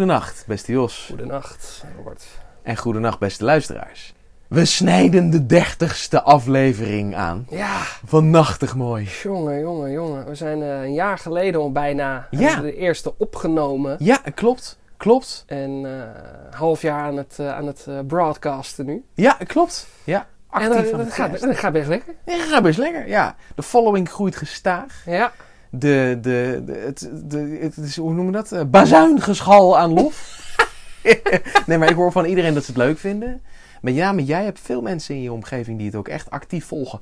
Goedenacht, beste Jos. Goedenacht, Robert. En goedenacht, beste luisteraars. We snijden de dertigste aflevering aan. Ja, Van Nachtig Mooi. jongen, jongen, jongen. We zijn eh, een jaar geleden al bijna Ja. de eerste opgenomen. Ja, klopt. Klopt. En een half jaar aan het, eh, aan het broadcasten nu. Ja, klopt. Ja, actief en dat, gaat, dat gaat best lekker. Ja, gaat best lekker. Ja, de following groeit gestaag. Ja, De, de, de, het, de, het is, hoe noemen we dat? Eh, bazuingeschal aan lof. nee, maar ik hoor van iedereen dat ze het leuk vinden. Maar ja, maar jij hebt veel mensen in je omgeving die het ook echt actief volgen.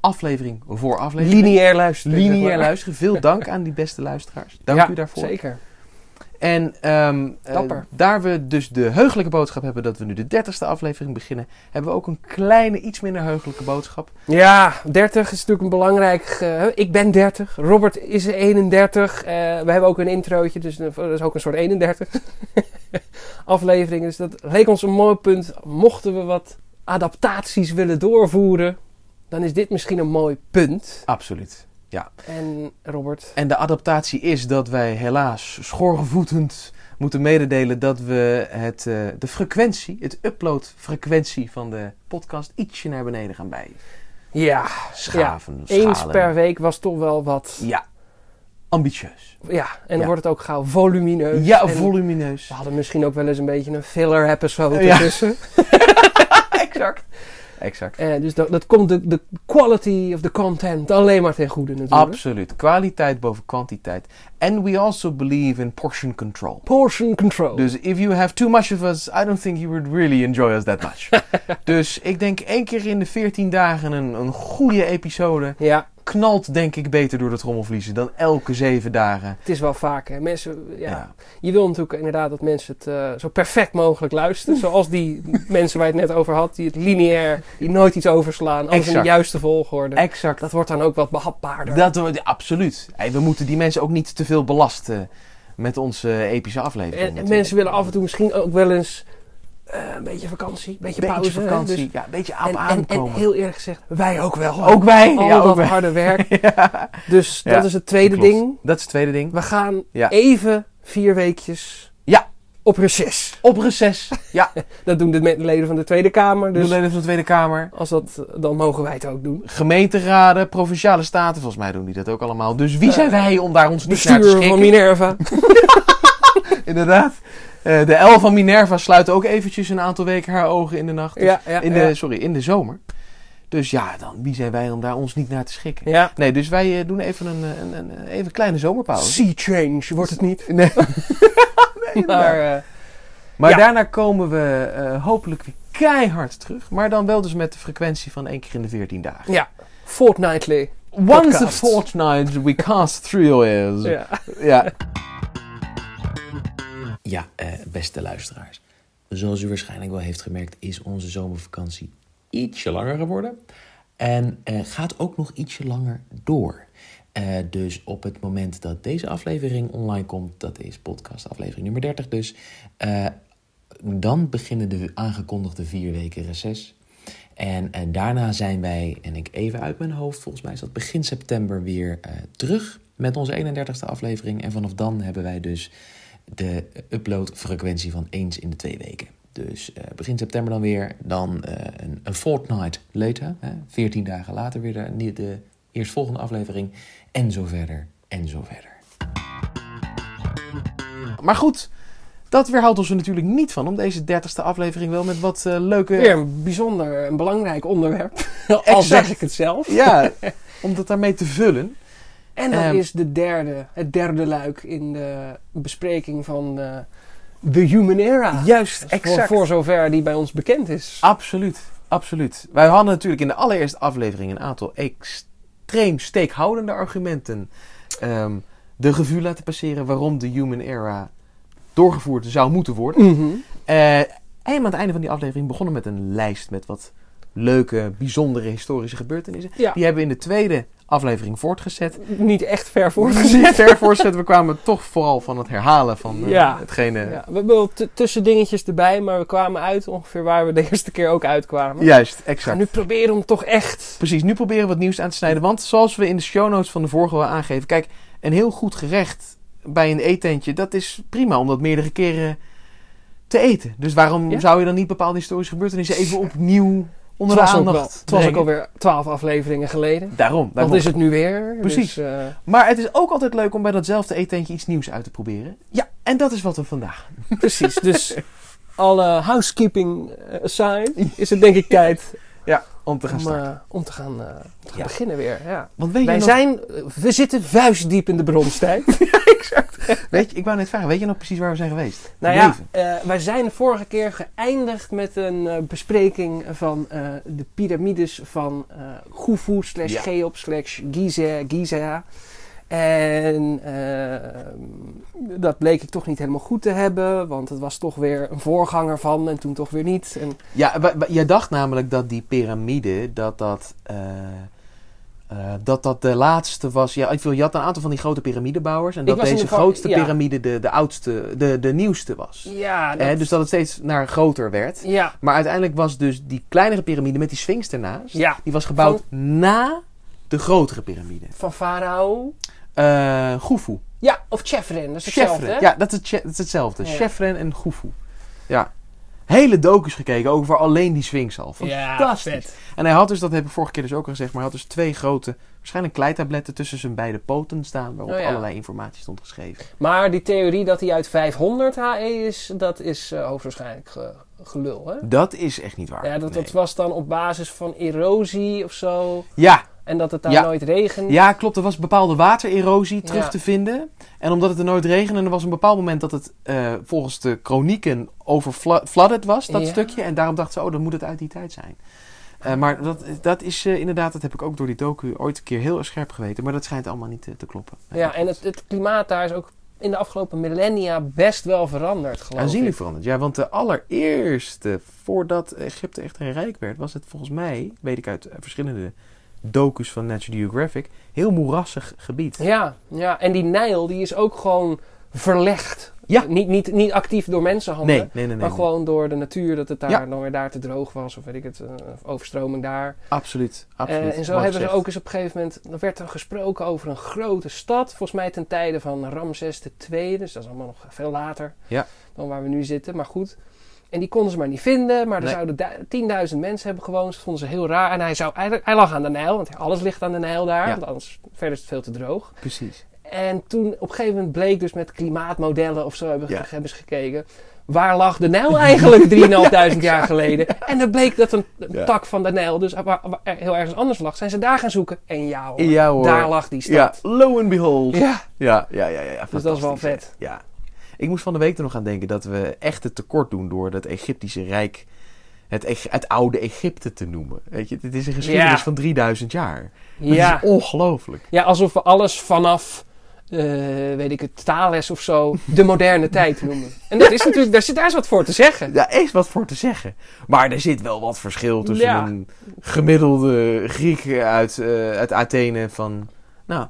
Aflevering voor aflevering. lineair luisteren. Lineair luisteren. Veel dank aan die beste luisteraars. Dank ja, u daarvoor. zeker. En ehm, eh, daar we dus de heugelijke boodschap hebben dat we nu de dertigste aflevering beginnen, hebben we ook een kleine, iets minder heugelijke boodschap. Ja, 30 is natuurlijk een belangrijk. ik ben 30, Robert is 31. eh, we hebben ook een introotje, dus dat is ook een soort 31 aflevering. Dus dat leek ons een mooi punt. Mochten we wat adaptaties willen doorvoeren, dan is dit misschien een mooi punt. Absoluut. En Robert, En de adaptatie is dat wij helaas schoorgevoetend moeten mededelen dat we het, eh, de frequentie, het uploadfrequentie van de podcast ietsje naar beneden gaan bij ja, schaven. eens schalen. per week was toch wel wat. Ja, ambitieus. Ja, en dan Ja. wordt het ook gauw volumineus. Ja, En volumineus. We hadden misschien ook wel eens een beetje een filler episode Ja. tussen. exact. Exact. Eh, dus dat, dat komt de, de quality of the content alleen maar ten goede natuurlijk. Absoluut. Kwaliteit boven kwantiteit. And we also believe in portion control. Portion control. Dus if you have too much of us, I don't think you would really enjoy us that much. dus ik denk één keer in de 14 dagen een, een goede episode ja, knalt denk ik beter door de trommelvliezen dan elke zeven dagen. het is wel vaak. Hè. Mensen, ja, Ja. Je wil natuurlijk inderdaad dat mensen het eh, zo perfect mogelijk luisteren. Zoals die mensen waar je het net over had. Die het lineair, die nooit iets overslaan. Alles in de juiste volgorde. Exact. Dat wordt dan ook wat behapbaarder. Dat, wordt- absoluut. Hey, we moeten die mensen ook niet te veel belasten met onze epische aflevering. en, en mensen willen af en toe misschien ook wel eens eh, een beetje vakantie. Een beetje, beetje pauze. vakantie. Dus- ja, een beetje en, op en, en aankomen. heel eerlijk gezegd, wij ook wel. ook wij. Al ja, ook dat wij. harde werk. ja. Dus Ja, dat is het tweede Klopt. ding. Dat is het tweede ding. We gaan even vier weekjes Ja. op reces. Op reces. Ja. Dat doen de leden van de Tweede Kamer. De Dus leden van de Tweede Kamer. als dat, dan mogen wij het ook doen. Gemeenteraden, provinciale staten, volgens mij doen die dat ook allemaal. Dus wie Eh, zijn wij om daar ons niet naar te Bestuur schikken? van Minerva. Inderdaad. Eh, de L van Minerva sluit ook eventjes een aantal weken haar ogen in de nacht. Dus- ja, ja, in de, ja. Sorry, in de zomer. Dus ja, dan wie zijn wij om daar ons niet naar te schikken? ja. Nee, dus wij eh, doen even een, een, een, even een kleine zomerpauze. Sea change wordt het niet. Nee. nee, Maar eh, Maar Ja. daarna komen we hopelijk weer keihard terug. Maar dan wel dus met de frequentie van één keer in de 14 dagen. ja, fortnightly. Once a fortnight we cast through your ears. Ja. Ja. Ja, eh, beste luisteraars. Zoals u waarschijnlijk wel heeft gemerkt, is onze zomervakantie ietsje langer geworden. En eh, gaat ook nog ietsje langer door. Eh, dus op het moment dat deze aflevering online komt, dat is podcast aflevering nummer 30 dus, eh, dan beginnen de aangekondigde vier weken reces. En, en daarna zijn wij, en ik even uit mijn hoofd, volgens mij is dat begin september weer eh, terug met onze 31ste aflevering. En vanaf dan hebben wij dus de uploadfrequentie van eens in de twee weken. Dus eh, begin september dan weer, dan eh, een, een fortnight later, hè, 14 dagen later weer de, de, de eerstvolgende aflevering. En zo verder, en zo verder. Maar goed, dat weerhoudt ons er natuurlijk niet van om deze 30ste aflevering wel met wat eh, leuke... Weer een bijzonder en belangrijk onderwerp. Al zeg ik het zelf. Ja, om dat daarmee te vullen. En dat Ehm. is de derde, het derde luik in de bespreking van eh, The Human Era. Juist, Dus Voor, voor zover die bij ons bekend is. Absoluut, absoluut. Wij hadden natuurlijk in de allereerste aflevering een aantal extreem steekhoudende argumenten. ehm, de revue laten passeren waarom de Human Era doorgevoerd zou moeten worden. Eh, en aan het einde van die aflevering begonnen met een lijst met wat leuke, bijzondere historische gebeurtenissen. Ja. Die hebben we in de tweede aflevering voortgezet. Niet echt ver Voortgezet, ver voortgezet. We kwamen toch vooral van het herhalen van eh, Ja. hetgene... Ja, we hebben wel t- tussen dingetjes erbij, maar we kwamen uit ongeveer waar we de eerste keer ook uitkwamen. Juist, We exact. nu proberen om toch echt... Precies, nu proberen we wat nieuws aan te snijden. Want zoals we in de show notes van de vorige wel aangeven... Kijk, een heel goed gerecht bij een eetentje, dat is prima om dat meerdere keren te eten. Dus waarom Ja. zou je dan niet bepaalde historische gebeurtenissen even opnieuw onder de aandacht het was ook alweer twaalf afleveringen geleden. Daarom. Wat daarom. is het nu weer? Precies. Dus, eh, Maar het is ook altijd leuk om bij datzelfde eetentje iets nieuws uit te proberen. Ja, en dat is wat we vandaag precies. Dus alle housekeeping eh, aside is het denk ik tijd om te gaan om, starten. eh, om te gaan, eh, te gaan Ja. beginnen weer. Ja. Want weet Wij nog, zijn, we zitten vuistdiep in de bronstijd. weet je, ik wou net vragen, weet je nog precies waar we zijn geweest? Nou ja, eh, wij zijn de vorige keer geëindigd met een bespreking van de piramides van Khufu slash. Cheops slash Gizeh, Giza. En eh, dat bleek ik toch niet helemaal goed te hebben, want het was toch weer een voorganger van en toen toch weer niet. En, Ja, jij dacht namelijk dat die piramide, dat dat, eh, eh, dat dat de laatste was. Ja, ik wil, je had een aantal van die grote piramidebouwers. En Ik dat deze de grootste ja. piramide de, de oudste, de, de nieuwste was. ja, dat, Eh, dus dat het steeds naar groter werd. ja, Maar uiteindelijk was dus die kleinere piramide met die sphinx ernaast. ja, Die was gebouwd na de grotere piramide. van Farao. Eh Khufu. Ja, of Chefren, dat is hetzelfde. Chefren. Ja, dat is, het- dat is hetzelfde. Ja. Chefren en Khufu. Ja. Hele docus gekeken over alleen die sphinx al. Ja, Fantastisch. vet. En hij had dus, dat heb ik vorige keer dus ook al gezegd, maar hij had dus twee grote, waarschijnlijk kleitabletten tussen zijn beide poten staan, waarop Oh ja. allerlei informatie stond geschreven. Maar die theorie dat hij uit 500 HE is, dat is eh, hoogstwaarschijnlijk ge- gelul, hè? Dat is echt niet waar. Ja, dat, Nee. dat was dan op basis van erosie of zo. ja, En dat het daar Ja. nooit regent. ja, klopt. Er was bepaalde watererosie terug Ja. te vinden. En omdat het er nooit regende, en er was een bepaald moment dat het eh, volgens de chronieken overflooded was, dat Ja. stukje. En daarom dachten ze, oh, dan moet het uit die tijd zijn. Eh, maar dat, dat is eh, inderdaad, dat heb ik ook door die docu ooit een keer heel scherp geweten. Maar dat schijnt allemaal niet te, kloppen. Nee, Ja, en het, het klimaat daar is ook in de afgelopen millennia best wel veranderd, geloof Aanzienlijk ik. veranderd. Ja, want de allereerste, voordat Egypte echt een rijk werd, was het volgens mij, weet ik uit verschillende docus van National Geographic, heel moerassig gebied. Ja, ja, en die Nijl die is ook gewoon verlegd. Ja. Niet, niet, niet actief door mensenhanden. Nee, nee, nee. Maar gewoon door de natuur, dat het daar Ja. dan weer daar te droog was, of weet ik het, eh, overstroming daar. Absoluut, Eh, absoluut. en zo hebben ze ook eens op een gegeven moment, er werd er gesproken over een grote stad, volgens mij ten tijde van Ramses II, dus dat is allemaal nog veel later Ja. dan waar we nu zitten, maar goed. En die konden ze maar niet vinden, maar er Nee. zouden du- 10.000 mensen hebben gewoond, dat vonden ze heel raar. En hij, zou, hij, hij lag aan de Nijl, want alles ligt aan de Nijl daar, Ja. want anders verder is het veel te droog. Precies. En toen op een gegeven moment bleek dus met klimaatmodellen of zo hebben, Ja. hebben ze gekeken. Waar lag de Nijl eigenlijk 3.500 jaar geleden? En er bleek dat een Ja. tak van de Nijl dus waar, waar heel ergens anders lag. Zijn ze daar gaan zoeken? En ja hoor, Ja hoor. daar lag die Ja, stad. lo and behold. Ja, Ja, ja, ja. ja, ja dus dat is wel vet. Ja. Ik moest van de week er nog aan denken dat we echt het tekort doen door het Egyptische Rijk het, het oude Egypte te noemen. Weet je, het is een geschiedenis Ja. van 3000 jaar. Dat Ja. is ongelooflijk. ja, alsof we alles vanaf, eh, weet ik het, Thales of zo, de moderne tijd noemen. En dat is natuurlijk, daar, zit, daar is wat voor te zeggen. Daar is wat voor te zeggen. Maar er zit wel wat verschil tussen Ja. een gemiddelde Griek uit, eh, uit Athene van... Nou,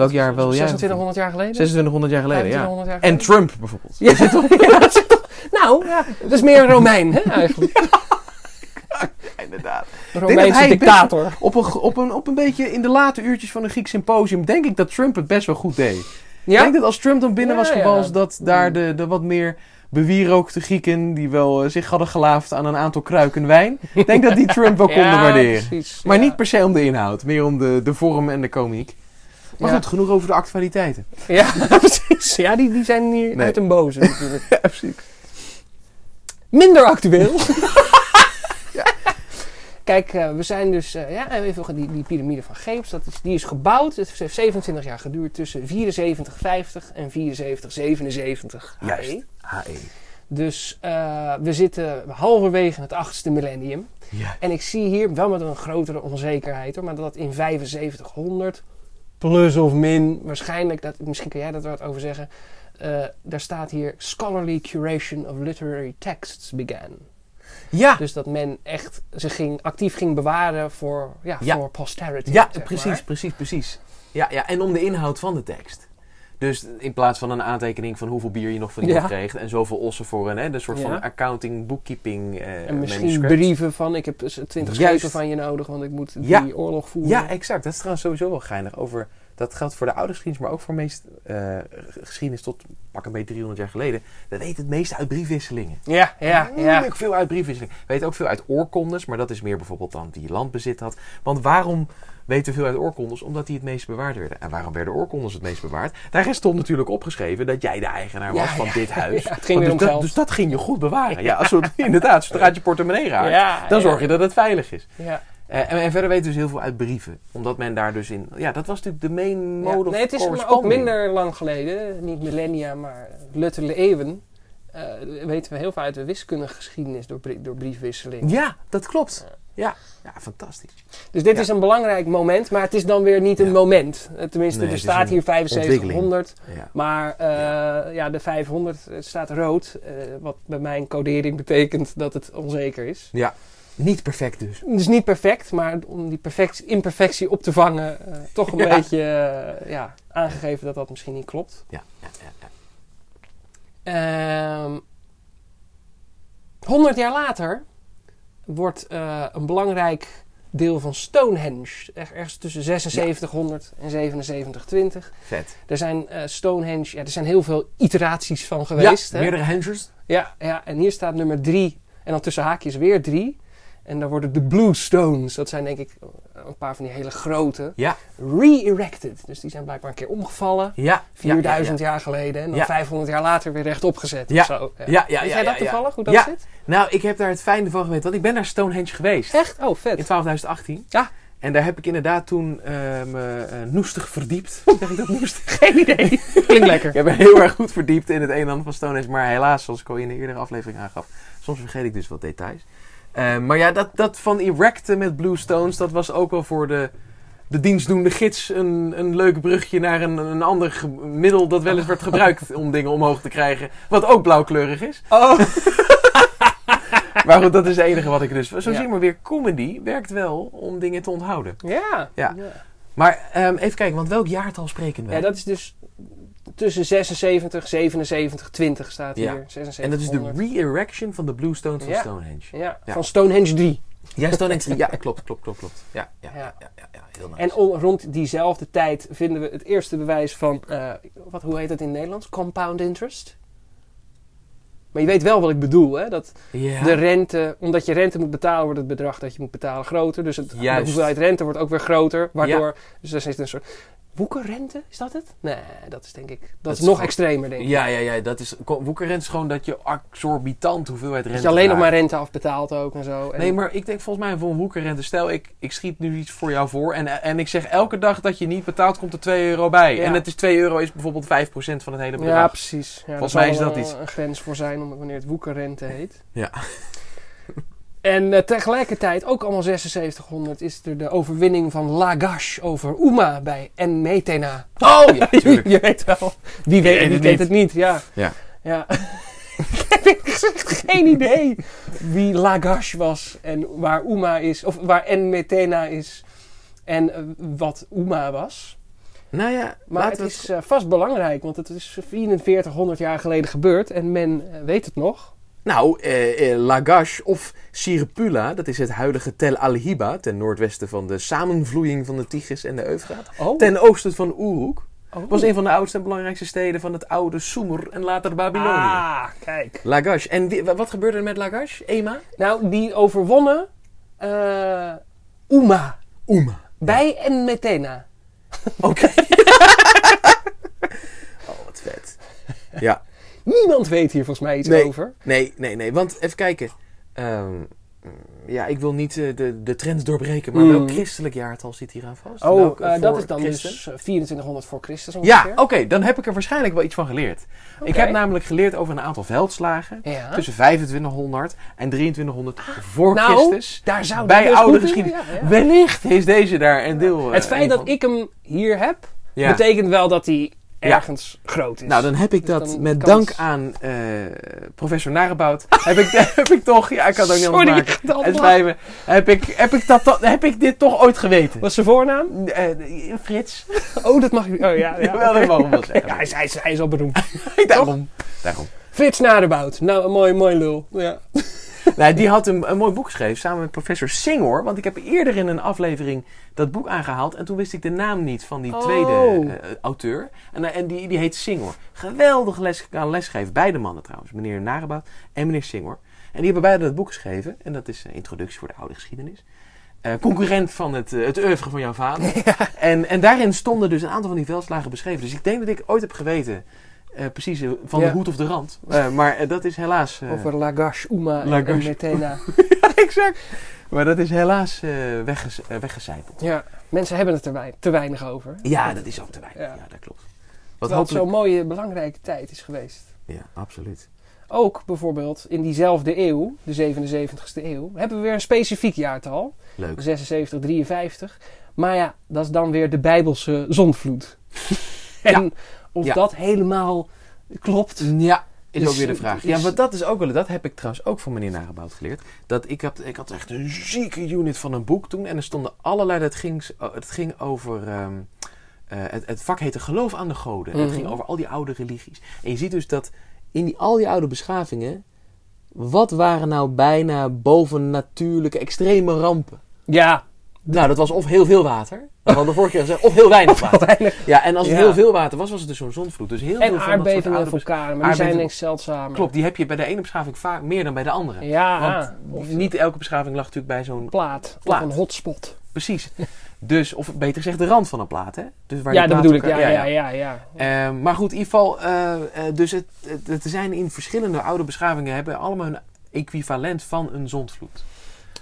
welk jaar wel? Ja, 2600 jaar geleden? 2600 jaar geleden, ja. 2500 jaar En? Trump bijvoorbeeld. Ja, ja, is toch- nou, dat is meer een Romein, hè, eigenlijk. Inderdaad. Een dat Romeinse dictator. Op een, op, een, op een beetje in de late uurtjes van een Griek symposium denk ik dat Trump het best wel goed deed. Ik Ja? denk dat als Trump dan binnen Ja, was ja. gewalst, dat daar de, de wat meer bewierookte Grieken, die wel eh, zich hadden gelaafd aan een aantal kruiken wijn, ik denk dat die Trump wel konden Ja, waarderen. precies. Maar ja. niet per se om de inhoud, meer om de, de vorm en de komiek. Maar goed, genoeg over de actualiteiten. Ja, precies. Ja, die, die zijn hier Nee. uit een boze natuurlijk. Ja, precies. Minder actueel. Kijk, eh, we zijn dus... eh, ja, even die, die piramide van Cheops. Dat is, die is gebouwd. Het heeft 27 jaar geduurd tussen 7450 en 7477. Juist. HE. HE. Dus eh, we zitten halverwege het achtste millennium. Ja. En ik zie hier, wel met een grotere onzekerheid hoor, maar dat in 7500 plus of min, waarschijnlijk, dat, misschien kan jij dat wat over zeggen. eh, daar staat hier scholarly curation of literary texts began. Ja, Dus dat men echt zich ging, actief ging bewaren voor, ja, Ja. voor posterity. ja precies, maar. precies, precies. Ja, ja, en om de inhoud van de tekst. Dus in plaats van een aantekening van hoeveel bier je nog van iemand Ja. kreeg en zoveel ossen voor een, hè, een soort Ja. van accounting, bookkeeping eh En misschien manuscript. brieven van, ik heb dus 20 Juist. schepen van je nodig, want ik moet die oorlog voeren. Ja, exact. Dat is trouwens sowieso wel geinig over dat geldt voor de oude geschiedenis, maar ook voor meest eh, geschiedenis tot pak een beetje 300 jaar geleden. We weten het meeste uit briefwisselingen. Ja, ja, ja. Ook veel uit briefwisselingen. We weten ook veel uit oorkondes, maar dat is meer bijvoorbeeld dan die landbezit had. Want waarom weten we veel uit oorkondes? Omdat die het meest bewaard werden. En waarom werden oorkondes het meest bewaard? Daarin stond natuurlijk opgeschreven dat jij de eigenaar was Ja, van ja, dit huis. ja, het ging Want weer om dus, dat, geld. dus dat ging je goed bewaren. Ja, als het, inderdaad, zodra je portemonnee raakt, dan zorg je dat het veilig is. ja. Eh, en, en verder weten we dus heel veel uit brieven. Omdat men daar dus in... Ja, dat was natuurlijk de main Ja. mode of Nee, het is maar ook minder lang geleden, niet millennia, maar luttele eeuwen. eh, weten we heel veel uit de wiskundegeschiedenis door, brie- door briefwisseling. Ja, dat klopt. Ja, ja fantastisch. Dus dit Ja. is een belangrijk moment, maar het is dan weer niet een Ja. moment. Eh, Tenminste, Nee, er staat hier 7500, Ja. maar ja. de 500 staat rood, wat bij mijn codering betekent dat het onzeker is. ja, niet perfect dus. Het is niet perfect, maar om die perfect, imperfectie op te vangen, eh, toch een Ja. beetje eh, ja, aangegeven dat dat misschien niet klopt. Ja, ja, ja, ja. Ehm 100 jaar later wordt eh, een belangrijk deel van Stonehenge, er- ergens tussen 7600 en 7720. Vet. Er zijn eh, Stonehenge, ja, er zijn heel veel iteraties van geweest. ja, hè? meerdere hengers. Ja, ja, en hier staat nummer 3 en dan tussen haakjes weer 3. En daar worden de Blue Stones, dat zijn denk ik een paar van die hele grote, Ja, re-erected. Dus die zijn blijkbaar een keer omgevallen. ja. 4000 ja, jaar geleden. En dan Ja. 500 jaar later weer rechtop gezet. Ja. Of zo. Ja, ja. Weet jij dat toevallig, hoe dat zit? Nou, ik heb daar het fijne van geweten, want ik ben naar Stonehenge geweest. Echt? Oh, In vet. 12.018. Ja. En daar heb ik inderdaad toen eh, me eh, noestig verdiept. Zeg ik dat noestig? Geen idee. Klinkt lekker. Ik heb me heel erg goed verdiept in het een en ander van Stonehenge. Maar helaas, zoals ik al in de eerdere aflevering aangaf, soms vergeet ik dus wat details. Eh, maar ja, dat, dat van erecten met Blue Stones, dat was ook wel voor de, de dienstdoende gids een, een leuk brugje naar een, een ander middel dat wel eens werd gebruikt om dingen omhoog te krijgen. Wat ook blauwkleurig is. Oh. Maar goed, dat is het enige wat ik dus... Zo Ja. zie je maar weer, comedy werkt wel om dingen te onthouden. Ja. Ja. Maar ehm, even kijken, want welk jaartal spreken we? Ja, dat is dus tussen 76, 77, 20 staat Ja. hier. 76, en dat is de 100. re-erection van de Blue Stones van Ja. Stonehenge. Ja, Ja. van Stonehenge 3. Ja, Stonehenge. Ja, klopt, klopt, klopt, klopt. Ja, ja, ja, Ja. ja, ja, ja, heel nice. En on- rond diezelfde tijd vinden we het eerste bewijs van, eh, wat, hoe heet dat in het Nederlands? Compound interest. Maar je weet wel wat ik bedoel, hè? Dat de rente, omdat je rente moet betalen, wordt het bedrag dat je moet betalen groter. Dus het, de hoeveelheid rente wordt ook weer groter. Waardoor, dus dat is een soort woekerrente, is dat het? Nee, dat is denk ik, dat, is is nog extremer denk ik. Ja, ja, ja, dat is... Woekerrente is gewoon dat je exorbitant hoeveelheid rente Dat je alleen nog maar rente afbetaalt ook en zo. En Nee, maar ik denk volgens mij voor een woekerrente... Stel, ik, ik schiet nu iets voor jou voor... En, en ik zeg elke dag dat je niet betaalt, komt er 2 euro bij. Ja. En het is 2 euro is bijvoorbeeld 5% van het hele bedrag. Ja, precies. Ja, Volgens mij is dat iets. een grens voor zijn wanneer het woekerrente heet. Ja. En eh, tegelijkertijd, ook allemaal 7600, is er de overwinning van Lagash over Uma bij Enmetena. Oh, ja, je, tuurlijk. je weet wel. Wie weet, weet wie het niet. het niet? Ja. Ja. ja. ik heb geen idee wie Lagash was en waar Uma is, of waar Enmetena is en eh, wat Uma was. Nou ja, Maar het is eh, vast belangrijk, want het is 4400 jaar geleden gebeurd en men weet het nog. Nou, eh, eh, Lagash of Sirpula, dat is het huidige Tel Al-Hiba, ten noordwesten van de samenvloeiing van de Tigris en de Eufraat. Oh, Ten oosten van Uruk. oh. Was een van de oudste en belangrijkste steden van het oude Sumer en later Babylonië. Ah, kijk. Lagash. En wat gebeurde er met Lagash? Ema? Nou, die overwonnen eh Uma Uma. bij Enmetena. Oké. oh, wat vet. Ja. Niemand weet hier volgens mij iets Nee. over. Nee, nee, nee. Want even kijken. Ehm, ja, ik wil niet eh, de, de trends doorbreken, maar Mm. welk christelijk jaartal zit hier aan vast? Oh, Welk, eh, dat is dan christen? dus eh, 2400 voor Christus Ja, ongeveer. oké, dan heb ik er waarschijnlijk wel iets van geleerd. Ik heb namelijk geleerd over een aantal veldslagen Ja. tussen 2500 en 2300 voor nou, Christus. daar zou bij dus oude geschiedenis. ja, ja. Wellicht is deze daar een deel. eh, Het feit een dat van. ik hem hier heb, Ja. betekent wel dat hij ergens groot is. Nou, dan heb ik Dus dat dan met kans- dank aan eh, professor Narebout. heb, ik, heb ik toch, ja, ik kan het ook niet anders maken. me. Heb ik, heb, ik dat, heb ik dit toch ooit geweten? Wat is zijn voornaam? Eh, Frits. Oh, dat mag je. Oh ja, ja. Jawel, dat mogen we wel zeggen. Ja, hij, is, hij, is, hij is al beroemd. daarom. Daarom. Frits Naderbout. Nou, een mooi, mooi lul. Ja. Nou, die had een, een mooi boek geschreven samen met professor Singor. Want ik heb eerder in een aflevering dat boek aangehaald. En toen wist ik de naam niet van die Oh. tweede eh, auteur. En, eh, en die, die heet Singor. Geweldig les, kan lesgeven. Beide mannen trouwens. Meneer Narebout en meneer Singor. En die hebben beide dat boek geschreven. En dat is een introductie voor de oude geschiedenis. Eh, concurrent van het, het oeuvre van jouw vader. En, en daarin stonden dus een aantal van die veldslagen beschreven. Dus ik denk dat ik ooit heb geweten, eh, precies eh, van Ja. de hoed of de rand. Eh, maar dat is helaas... Over Lagash, Uma en-. Metena. ja, exact. Maar dat is helaas wegges, weggecijpeld. Ja, mensen hebben het er te weinig over. Ja, dat is ook te weinig. Ja. Ja, dat klopt. Wat hopelijk... zo'n mooie, belangrijke tijd is geweest. Ja, absoluut. Ook bijvoorbeeld in diezelfde eeuw, de 77ste eeuw, hebben we weer een specifiek jaartal. Leuk. 76, 53. Maar ja, dat is dan weer de Bijbelse zondvloed. en of Ja. dat helemaal klopt. Ja, is ook weer de vraag. Ja, maar dat is ook wel... Dat heb ik trouwens ook van meneer Nagebouwd geleerd. Dat ik, had, ik had echt een zieke unit van een boek toen. En er stonden allerlei... Het ging, het ging over... ehm, eh, het, het vak heette Geloof aan de Goden. En het Mhm. ging over al die oude religies. En je ziet dus dat in die, al die oude beschavingen... Wat waren nou bijna bovennatuurlijke extreme rampen? Ja, Nou, dat was of heel veel water. We de vorige keer gezegd. Of heel weinig water. weinig. Ja, en als het Ja. heel veel water was, was het dus zo'n zondvloed. Dus heel veel En van dat soort aardbevingen en vulkanen, maar die zijn aardbevingen- denk ik zeldzamer. Klopt, die heb je bij de ene beschaving vaak meer dan bij de andere. Ja, Want of niet elke beschaving lag natuurlijk bij zo'n... plaat, Plaat. Of een hotspot. Precies. Dus, of beter gezegd, de rand van een plaat, hè? Dus waar Ja, die dat platen bedoel ik. Ja, elkaar- ja, ja. ja, Ehm, maar goed, in ieder geval, eh, eh, dus het, het, het zijn in verschillende oude beschavingen hebben allemaal een equivalent van een zondvloed.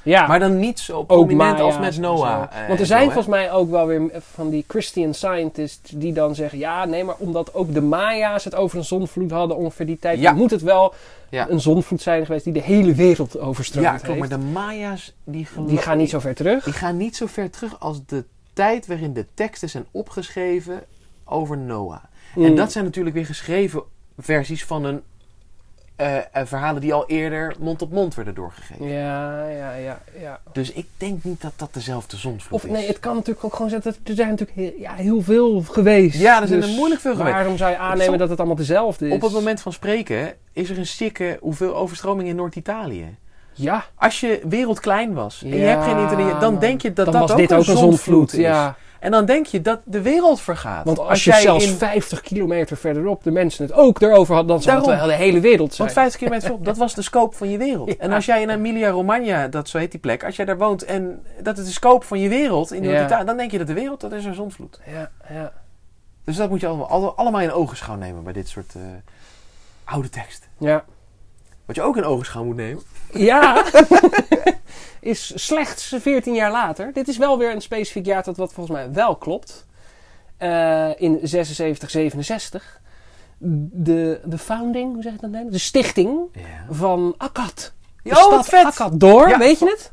Ja, Maar dan niet zo prominent als met Noah. zo. eh, Want er zijn zo, volgens mij ook wel weer van die Christian scientists die dan zeggen... Ja, nee, maar omdat ook de Maya's het over een zonvloed hadden ongeveer die tijd... Ja. moet het wel Ja. een zonvloed zijn geweest die de hele wereld overstroomd Ja, klopt. Maar de Maya's, die, Die gaan niet zo ver terug. die gaan niet zo ver terug als de tijd waarin de teksten zijn opgeschreven over Noah. En Mm. dat zijn natuurlijk weer geschreven versies van een, eh, eh, verhalen die al eerder mond op mond werden doorgegeven. Ja, ja, ja, ja. Dus ik denk niet dat dat dezelfde zondvloed Of is. nee, het kan natuurlijk ook gewoon zijn dat er zijn natuurlijk heel, ja, heel veel geweest. Ja, er zijn Dus er moeilijk veel geweest. Waarom zou je aannemen dat het allemaal dezelfde is? Op het moment van spreken is er een stikke hoeveel overstroming in Noord-Italië. Ja, Als je wereld klein was en je hebt geen internet, dan denk je dat dat ook een ook een zondvloed. is. Ja. En dan denk je dat de wereld vergaat. Want als, je jij zelfs in- 50 kilometer verderop de mensen het ook erover hadden, dan zou het wel de hele wereld zijn. Want 50 kilometer verderop, dat was de scope van je wereld. En als jij in Emilia-Romagna, dat zo heet die plek, als jij daar woont en dat is de scope van je wereld in Ja. Dan denk je dat de wereld, dat is een zondvloed. Ja, ja. Dus dat moet je allemaal, alle- allemaal in ogenschouw nemen bij dit soort eh, oude teksten. Ja. Wat je ook in ogenschouw moet nemen. Ja. is slechts 14 jaar later. Dit is wel weer een specifiek jaar dat wat volgens mij wel klopt. Eh, in 76, 67. De, de founding, hoe zeg je dat nou? De stichting Ja. van Akkad. Oh, wat vet! Akkad door, Ja. weet je het?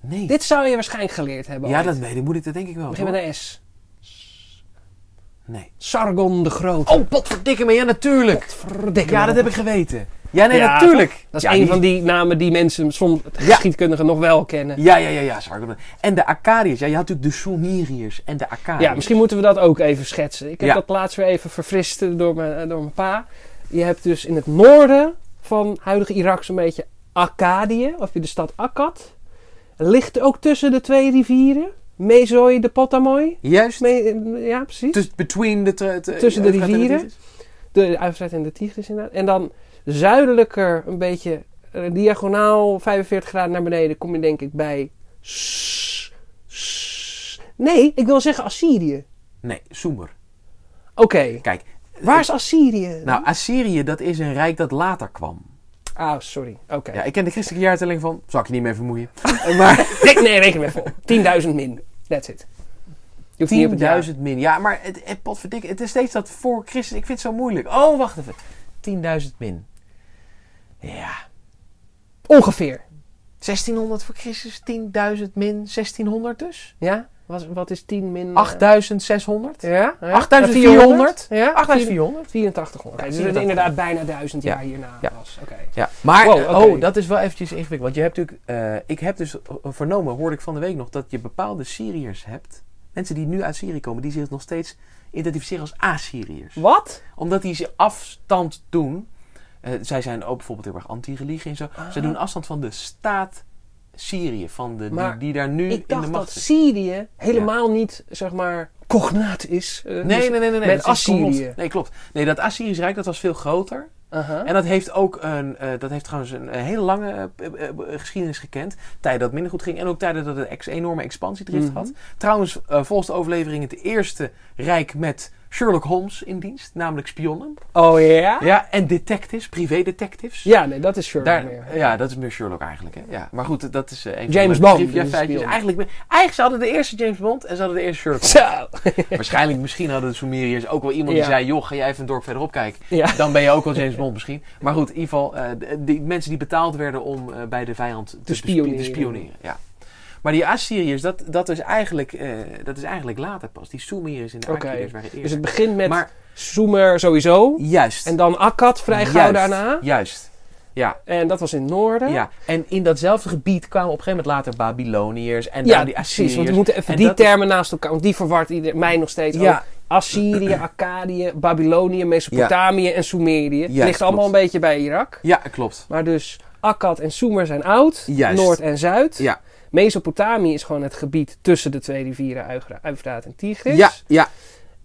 Nee. Dit zou je waarschijnlijk geleerd hebben. ja, ooit. dat weet ik. Moet ik dat denk ik wel. Begin met een S. Nee. Sargon de Grote. Oh, potverdikke me. Ja, natuurlijk. Ja, me. dat heb ik geweten. Ja, nee, Ja, natuurlijk. Dat is ja, een die- van die namen die mensen soms geschiedkundigen nog wel kennen. Ja, ja, ja, ja. Sargon. En de Akkadiërs. Ja, je had natuurlijk de Sumeriërs en de Akkadiërs. Ja, misschien moeten we dat ook even schetsen. Ik heb dat laatst weer even verfrist door mijn, door mijn pa. Je hebt dus in het noorden van huidige Irak zo'n beetje Akkadië, of je de stad Akkad. Ligt ook tussen de twee rivieren. Mezoi de Potamoy. Juist. Me- ja, precies. Dus between de... Tussen de en rivieren. De Uifrat en de Tigris inderdaad. En dan zuidelijker een beetje eh, diagonaal 45 graden naar beneden kom je denk ik bij... Nee, ik wil zeggen Assyrië. Nee, Sumer. Oké, Kijk. waar is Assyrië? Nou, Assyrië, dat is een rijk dat later kwam. Ah, sorry. Oké. Ja, ik ken de christelijke jaartelling van... Zal ik je niet meer vermoeien. maar Rek- nee, reken even op. 10.000 min. That's it. Je hoeft niet op het jaar. 10.000 min. Ja, maar het, het, potverdikke, het is steeds dat voor Christus. Ik vind het zo moeilijk. Oh, wacht even. 10.000 min. Ja. Ongeveer. 1600 voor Christus, 10.000 min 1600 dus. Ja? Wat, wat is 10 min... eh, 8600. Ja? ja? 8400. Ja? 8400. 8400. Dus het is 8400. inderdaad bijna 1000 jaar Ja. hierna Ja. was. Oké. Ja, maar Wow, eh, oh, dat is wel eventjes ingewikkeld. Want je hebt natuurlijk, eh, ik heb dus eh, vernomen, hoorde ik van de week nog, dat je bepaalde Syriërs hebt. Mensen die nu uit Syrië komen, die zich nog steeds identificeren als Assyriërs. Wat? Omdat die ze afstand doen Eh, zij zijn ook bijvoorbeeld heel erg anti-religie en zo. Ah. Zij doen afstand van de staat Syrië, van de, die, Maar die daar nu Ik in de dacht dat macht is. Syrië helemaal niet, zeg maar, cognaat is. eh, Nee, dus- nee, nee, nee. nee. met dat. Assyrië. Nee, klopt. Nee, dat Assyrisch Rijk dat was veel groter. En dat heeft ook een, eh, dat heeft trouwens een, een hele lange eh, eh, eh, geschiedenis gekend. Tijden dat het minder goed ging en ook tijden dat het een ex enorme expansiedrift Mhm. had. Trouwens, eh, volgens de overlevering het eerste rijk met Sherlock Holmes in dienst, namelijk spionnen. Oh ja? Ja, en detectives, privé-detectives. Ja, nee, dat is Sherlock Daar, meer. ja, dat is meer Sherlock eigenlijk. Hè? Ja, maar goed, dat is een James van Bond een feitjes. Eigenlijk, eigenlijk ze hadden de eerste James Bond en ze hadden de eerste Sherlock Holmes. Zo. Waarschijnlijk, misschien hadden de Sumeriërs ook wel iemand die Ja. zei... joh, ga jij even een dorp verderop kijken. Ja. Dan ben je ook wel James Bond misschien. Maar goed, in ieder geval, eh, de- die mensen die betaald werden om eh, bij de vijand te, Te bespi- spioneren. te spioneren. Ja. Maar die Assyriërs, dat, dat, is eigenlijk, eh, dat is eigenlijk later pas. Die Sumeriërs en de. Akkadiërs waren eerder. Dus het begint met Maar Sumer sowieso. juist. En dan Akkad vrij gauw daarna. Juist. Ja. En dat was in het noorden. Ja, en in datzelfde gebied kwamen op een gegeven moment later Babyloniërs en Ja, dan die. Assyriërs. Want we moeten even En die is- termen naast elkaar. Want die verwart ieder, mij nog steeds Ja. ook. Assyrië, Akkadië, Babylonië, Mesopotamië en Sumerië. Ja, ligt allemaal een beetje bij Irak. Ja, klopt. Maar dus Akkad en Sumer zijn oud. Juist. Noord en Zuid. Ja. Mesopotamië is gewoon het gebied tussen de twee rivieren Eufraat en Tigris. Ja, ja,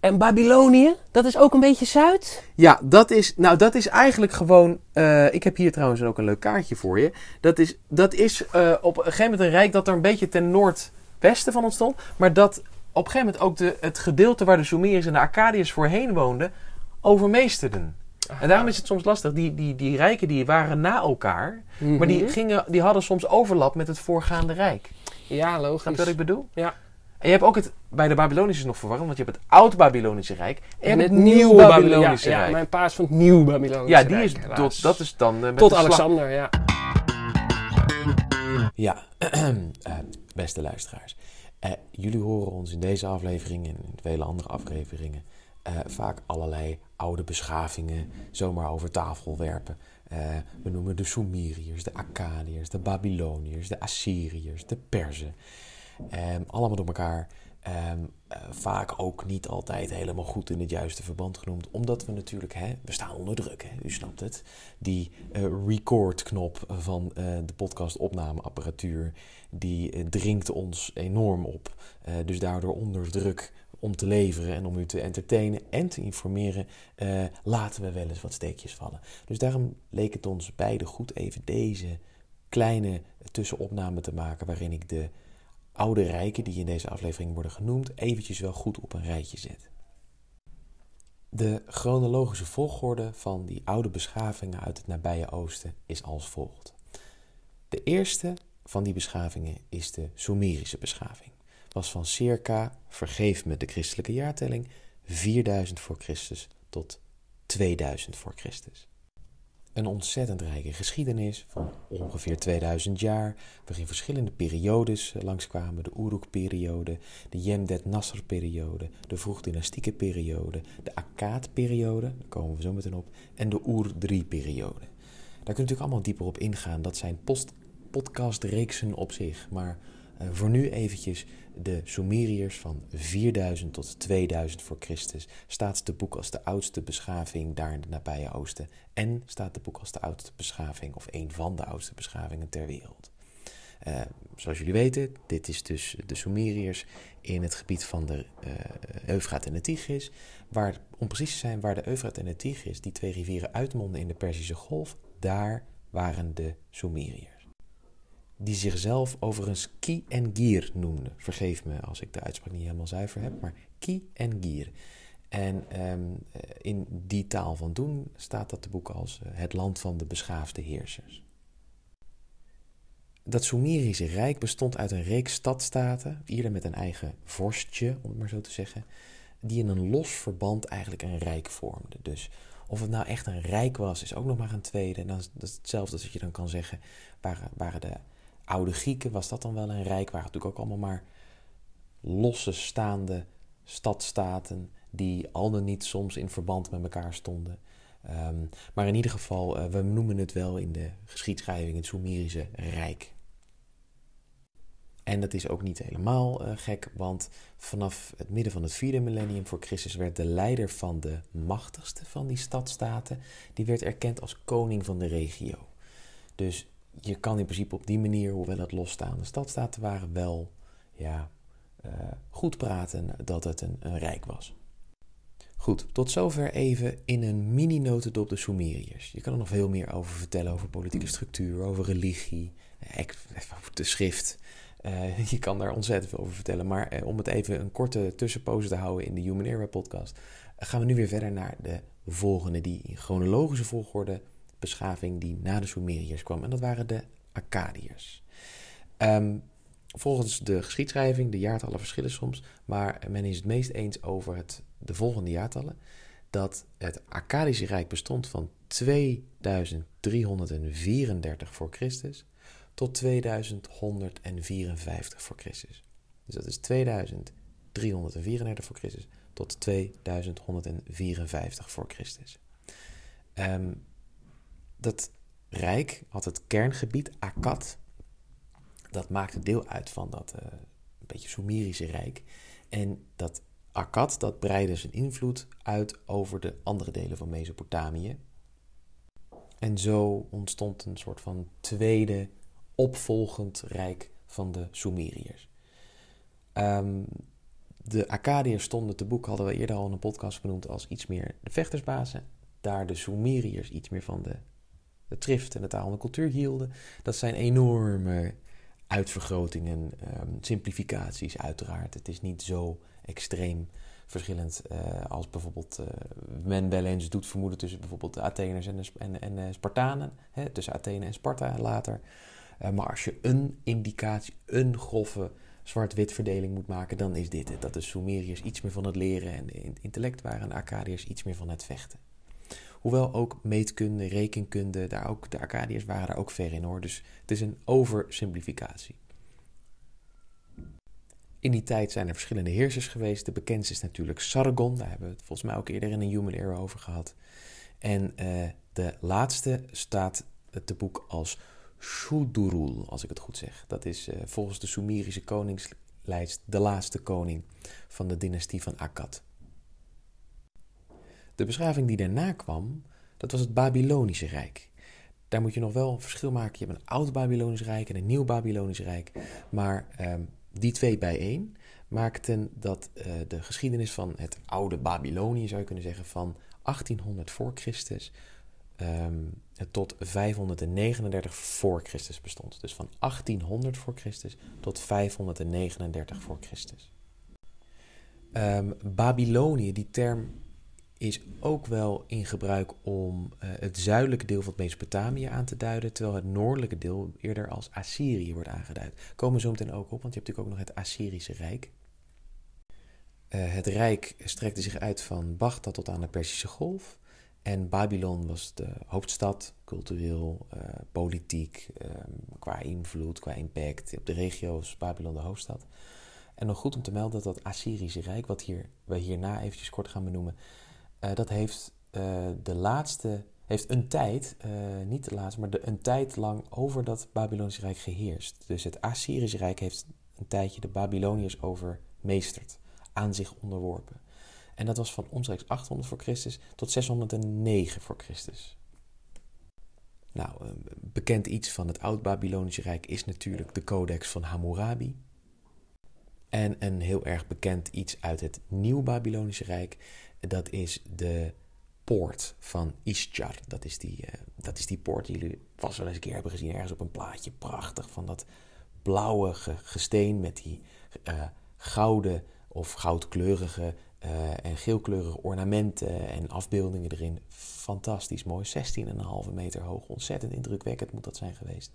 En Babylonië, dat is ook een beetje Zuid. Ja, dat is, nou, dat is eigenlijk gewoon. eh, ik heb hier trouwens ook een leuk kaartje voor je. Dat is, dat is eh, op een gegeven moment een rijk dat er een beetje ten noordwesten van ontstond. Maar dat op een gegeven moment ook de, het gedeelte waar de Sumeriërs en de Akkadiërs voorheen woonden, overmeesterden. En daarom is het soms lastig. Die, die, die rijken die waren na elkaar. Maar die, Mhm. gingen, die hadden soms overlap met het voorgaande rijk. Ja, Snap logisch. je wat ik bedoel? Ja. En je hebt ook het, bij de Babylonische nog verwarrend, want je hebt het oud-Babylonische Rijk en het nieuw nieuw-Babylonische ja, ja, Rijk. mijn pa is van het nieuw Babylonische Ja, die Rijk, is, tot, dat is dan... eh, met Tot de slag- Alexander, ja. Ja, eh, beste luisteraars. Eh, jullie horen ons in deze aflevering en in vele andere afleveringen eh, vaak allerlei oude beschavingen zomaar over tafel werpen. Eh, we noemen de Sumeriërs, de Akkadiërs, de Babyloniërs, de Assyriërs, de Perzen. Ehm, allemaal door elkaar. ehm, eh, vaak ook niet altijd helemaal goed in het juiste verband genoemd. Omdat we natuurlijk, hè, we staan onder druk, hè, u snapt het. Die eh, record-knop van de podcast-opnameapparatuur, die dringt ons enorm op. Dus daardoor onder druk om te leveren en om u te entertainen en te informeren, eh, laten we wel eens wat steekjes vallen. Dus daarom leek het ons beiden goed even deze kleine tussenopname te maken waarin ik de oude rijken die in deze aflevering worden genoemd eventjes wel goed op een rijtje zet. De chronologische volgorde van die oude beschavingen uit het nabije oosten is als volgt. De eerste van die beschavingen is de Sumerische beschaving. Was van circa, vergeef me de christelijke jaartelling, 4000 voor Christus tot 2000 voor Christus. Een ontzettend rijke geschiedenis van ongeveer 2000 jaar, waarin verschillende periodes langskwamen. De Uruk-periode, de Jemdet Nasser-periode, de vroegdynastieke periode, de Akkad-periode, daar komen we zo meteen op, en de Ur-3-periode. Daar kun je natuurlijk allemaal dieper op ingaan. Dat zijn post podcastreeksen op zich. Maar eh, voor nu eventjes de Sumeriërs van 4000 tot 2000 voor Christus. Staat de boek als de oudste beschaving daar in het nabije oosten. En staat de boek als de oudste beschaving of een van de oudste beschavingen ter wereld. Eh, zoals jullie weten, dit is dus de Sumeriërs in het gebied van de eh Eufraat en de Tigris. Waar, om precies te zijn, waar de Eufraat en de Tigris, die twee rivieren uitmonden in de Perzische Golf, daar waren de Sumeriërs. Die zichzelf overigens Ki en Gir noemden. Vergeef me als ik de uitspraak niet helemaal zuiver heb, maar Ki en Gir. En ehm, eh, in die taal van doen staat dat de boek als eh, het land van de beschaafde heersers. Dat Sumerische rijk bestond uit een reeks stadstaten, ieder met een eigen vorstje, om het maar zo te zeggen, die in een los verband eigenlijk een rijk vormden. Dus of het nou echt een rijk was, is ook nog maar een tweede. En dan is hetzelfde als dat je dan kan zeggen, waren, waren de oude Grieken, was dat dan wel een rijk? Waren natuurlijk ook allemaal maar losse staande stadstaten die al dan niet soms in verband met elkaar stonden. Ehm, maar in ieder geval, eh, we noemen het wel in de geschiedschrijving het Sumerische Rijk. En dat is ook niet helemaal uh, gek, want vanaf het midden van het vierde millennium voor Christus werd de leider van de machtigste van die stadstaten, die werd erkend als koning van de regio. Dus je kan in principe op die manier, hoewel het losstaande stadstaten waren, wel ja, uh, goed praten dat het een, een rijk was. Goed, tot zover even in een mini-notendop de Sumeriërs. Je kan er nog veel meer over vertellen, over politieke structuur, over religie, over de schrift. Uh, je kan daar ontzettend veel over vertellen. Maar om het even een korte tussenpoze te houden in de Human Era podcast, gaan we nu weer verder naar de volgende, die in chronologische volgorde beschaving die na de Sumeriërs kwam. En dat waren de Akkadiërs. Um, volgens de geschiedschrijving, de jaartallen verschillen soms, maar men is het meest eens over het, de volgende jaartallen. Dat het Akkadische Rijk bestond van 2334 voor Christus tot 2154 voor Christus. Dus dat is 2334 voor Christus tot 2154 voor Christus. Um, dat rijk had het kerngebied Akkad. Dat maakte deel uit van dat uh, een beetje Sumerische rijk. En dat Akkad dat breidde zijn invloed uit over de andere delen van Mesopotamië. En zo ontstond een soort van tweede opvolgend rijk van de Sumeriërs. Um, de Akkadiërs stonden te boek, hadden we eerder al in een podcast benoemd, als iets meer de vechtersbazen. Daar de Sumeriërs iets meer van de, de trift en de taal en de cultuur hielden. Dat zijn enorme uitvergrotingen, um, simplificaties uiteraard. Het is niet zo extreem verschillend uh, als bijvoorbeeld uh, men wel eens doet vermoeden tussen bijvoorbeeld de Atheners en, de, en, en de Spartanen. Hè, tussen Athene en Sparta later. Maar als je een indicatie, een grove zwart-wit verdeling moet maken, dan is dit het. Dat de Sumeriërs iets meer van het leren en intellect waren en Akkadiërs iets meer van het vechten. Hoewel ook meetkunde, rekenkunde, daar ook, de Akkadiërs waren daar ook ver in hoor. Dus het is een oversimplificatie. In die tijd zijn er verschillende heersers geweest. De bekendste is natuurlijk Sargon. Daar hebben we het volgens mij ook eerder in een Human Era over gehad. En uh, de laatste staat te boek als Shudurul, als ik het goed zeg. Dat is uh, volgens de Sumerische koningslijst de laatste koning van de dynastie van Akkad. De beschaving die daarna kwam, dat was het Babylonische Rijk. Daar moet je nog wel een verschil maken. Je hebt een oud Babylonisch Rijk en een nieuw Babylonisch Rijk. Maar uh, die twee bijeen maakten dat uh, de geschiedenis van het oude Babylonië, zou je kunnen zeggen, van 1800 voor Christus um, tot 539 voor Christus bestond. Dus van 1800 voor Christus tot 539 voor Christus. Um, Babylonië, die term is ook wel in gebruik om uh, het zuidelijke deel van Mesopotamië aan te duiden, terwijl het noordelijke deel eerder als Assyrië wordt aangeduid. Komen we zo meteen ook op, want je hebt natuurlijk ook nog het Assyrische Rijk. Uh, het Rijk strekte zich uit van Bagdad tot aan de Perzische Golf. En Babylon was de hoofdstad, cultureel, uh, politiek, um, qua invloed, qua impact. Op de regio Babylon de hoofdstad. En nog goed om te melden dat dat Assyrische Rijk, wat hier, we hierna eventjes kort gaan benoemen, uh, dat heeft uh, de laatste, heeft een tijd, niet de laatste, maar een tijd lang over dat Babylonische Rijk geheerst. Dus het Assyrische Rijk heeft een tijdje de Babyloniërs overmeesterd, aan zich onderworpen. En dat was van omstreeks 800 voor Christus tot 609 voor Christus. Nou, bekend iets van het Oud-Babylonische Rijk is natuurlijk de Codex van Hammurabi. En een heel erg bekend iets uit het Nieuw-Babylonische Rijk, dat is de poort van Ishtar. Dat is, die, uh, dat is die poort die jullie vast wel eens een keer hebben gezien, ergens op een plaatje. Prachtig, van dat blauwe gesteen met die uh, gouden of goudkleurige uh, en geelkleurige ornamenten en afbeeldingen erin. Fantastisch mooi. 16,5 meter hoog. Ontzettend indrukwekkend moet dat zijn geweest.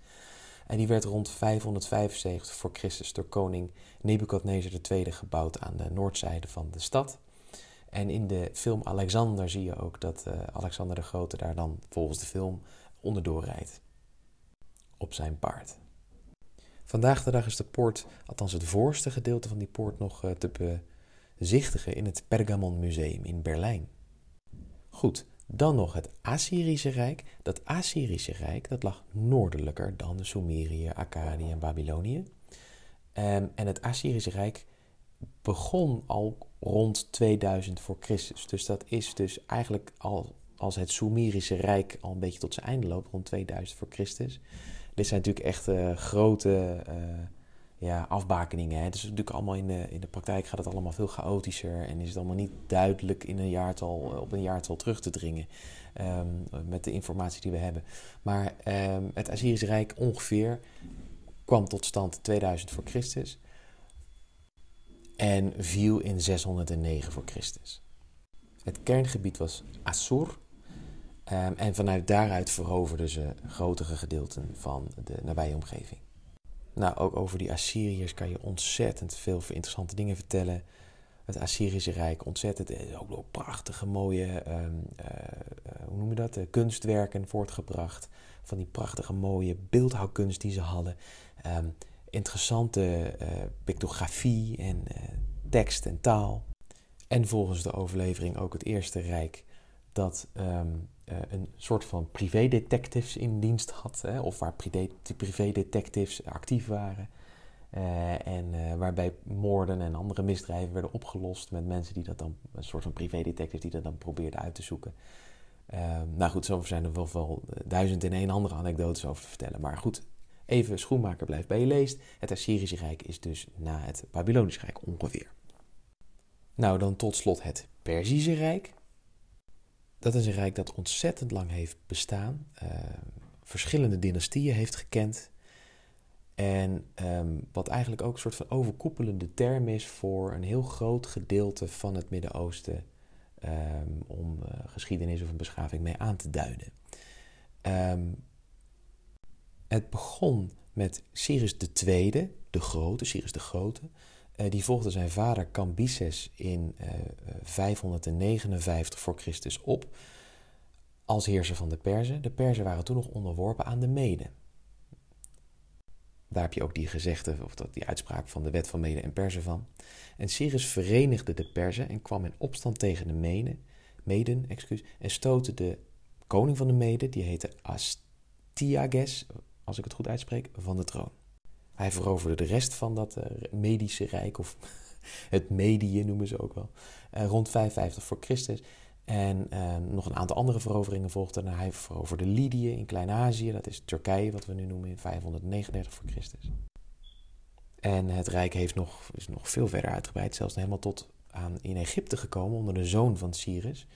En die werd rond 575 voor Christus door koning Nebukadnezar II gebouwd aan de noordzijde van de stad. En in de film Alexander zie je ook dat uh, Alexander de Grote daar dan volgens de film onderdoor rijdt. Op zijn paard. Vandaag de dag is de poort, althans het voorste gedeelte van die poort, nog uh, te bezichtigen in het Pergamon Museum in Berlijn. Goed, dan nog het Assyrische Rijk. Dat Assyrische Rijk dat lag noordelijker dan de Sumerië, Akkadië en Babylonië. Ehm, en het Assyrische Rijk begon al rond 2000 voor Christus. Dus dat is dus eigenlijk al als het Sumerische Rijk al een beetje tot zijn einde loopt, rond 2000 voor Christus. Dit zijn natuurlijk echt uh, grote uh, ja, afbakeningen. Hè. Dus natuurlijk allemaal in de, in de praktijk gaat het allemaal veel chaotischer en is het allemaal niet duidelijk in een jaartal, op een jaartal terug te dringen um, met de informatie die we hebben. Maar um, het Assyrische Rijk ongeveer kwam tot stand 2000 voor Christus en viel in 609 voor Christus. Het kerngebied was Assur. Um, en vanuit daaruit veroverden ze grotere gedeelten van de nabije omgeving. Nou, ook over die Assyriërs kan je ontzettend veel interessante dingen vertellen. Het Assyrische Rijk, ontzettend, eh, ook prachtige, mooie, um, uh, hoe noem je dat, kunstwerken voortgebracht. Van die prachtige, mooie beeldhouwkunst die ze hadden. Um, interessante pictografie en tekst en taal. En volgens de overlevering ook het Eerste Rijk dat um, uh, een soort van privédetectives in dienst had, hè, of waar privédetectives actief waren. Uh, en uh, waarbij moorden en andere misdrijven werden opgelost met mensen die dat dan, een soort van privédetectives die dat dan probeerden uit te zoeken. Ehm, nou goed, zo zijn er wel, wel duizend en één andere anekdotes over te vertellen. Maar goed, even schoenmaker blijft bij je leest. Het Assyrische Rijk is dus na het Babylonische Rijk ongeveer. Nou, dan tot slot het Perzische Rijk. Dat is een rijk dat ontzettend lang heeft bestaan, uh, verschillende dynastieën heeft gekend. En um, wat eigenlijk ook een soort van overkoepelende term is voor een heel groot gedeelte van het Midden-Oosten um, om uh, geschiedenis of een beschaving mee aan te duiden. Um, het begon met Cyrus II, de Grote, Cyrus de Grote. Uh, die volgde zijn vader Cambyses in uh, 559 voor Christus op als heerser van de Perzen. De Perzen waren toen nog onderworpen aan de Meden. Daar heb je ook die gezegde, of dat, die uitspraak van de wet van Meden en Perzen van. En Cyrus verenigde de Perzen en kwam in opstand tegen de Meden, Meden excuus, en stootte de koning van de Meden, die heette Astyages, als ik het goed uitspreek, van de troon. Hij veroverde de rest van dat uh, Medische Rijk, of het Medië noemen ze ook wel, uh, rond 55 voor Christus. En uh, nog een aantal andere veroveringen volgden. Hij veroverde Lydië in Klein-Azië, dat is Turkije, wat we nu noemen in 539 voor Christus. En het rijk heeft nog, is nog veel verder uitgebreid, zelfs helemaal tot aan in Egypte gekomen onder de zoon van Cyrus.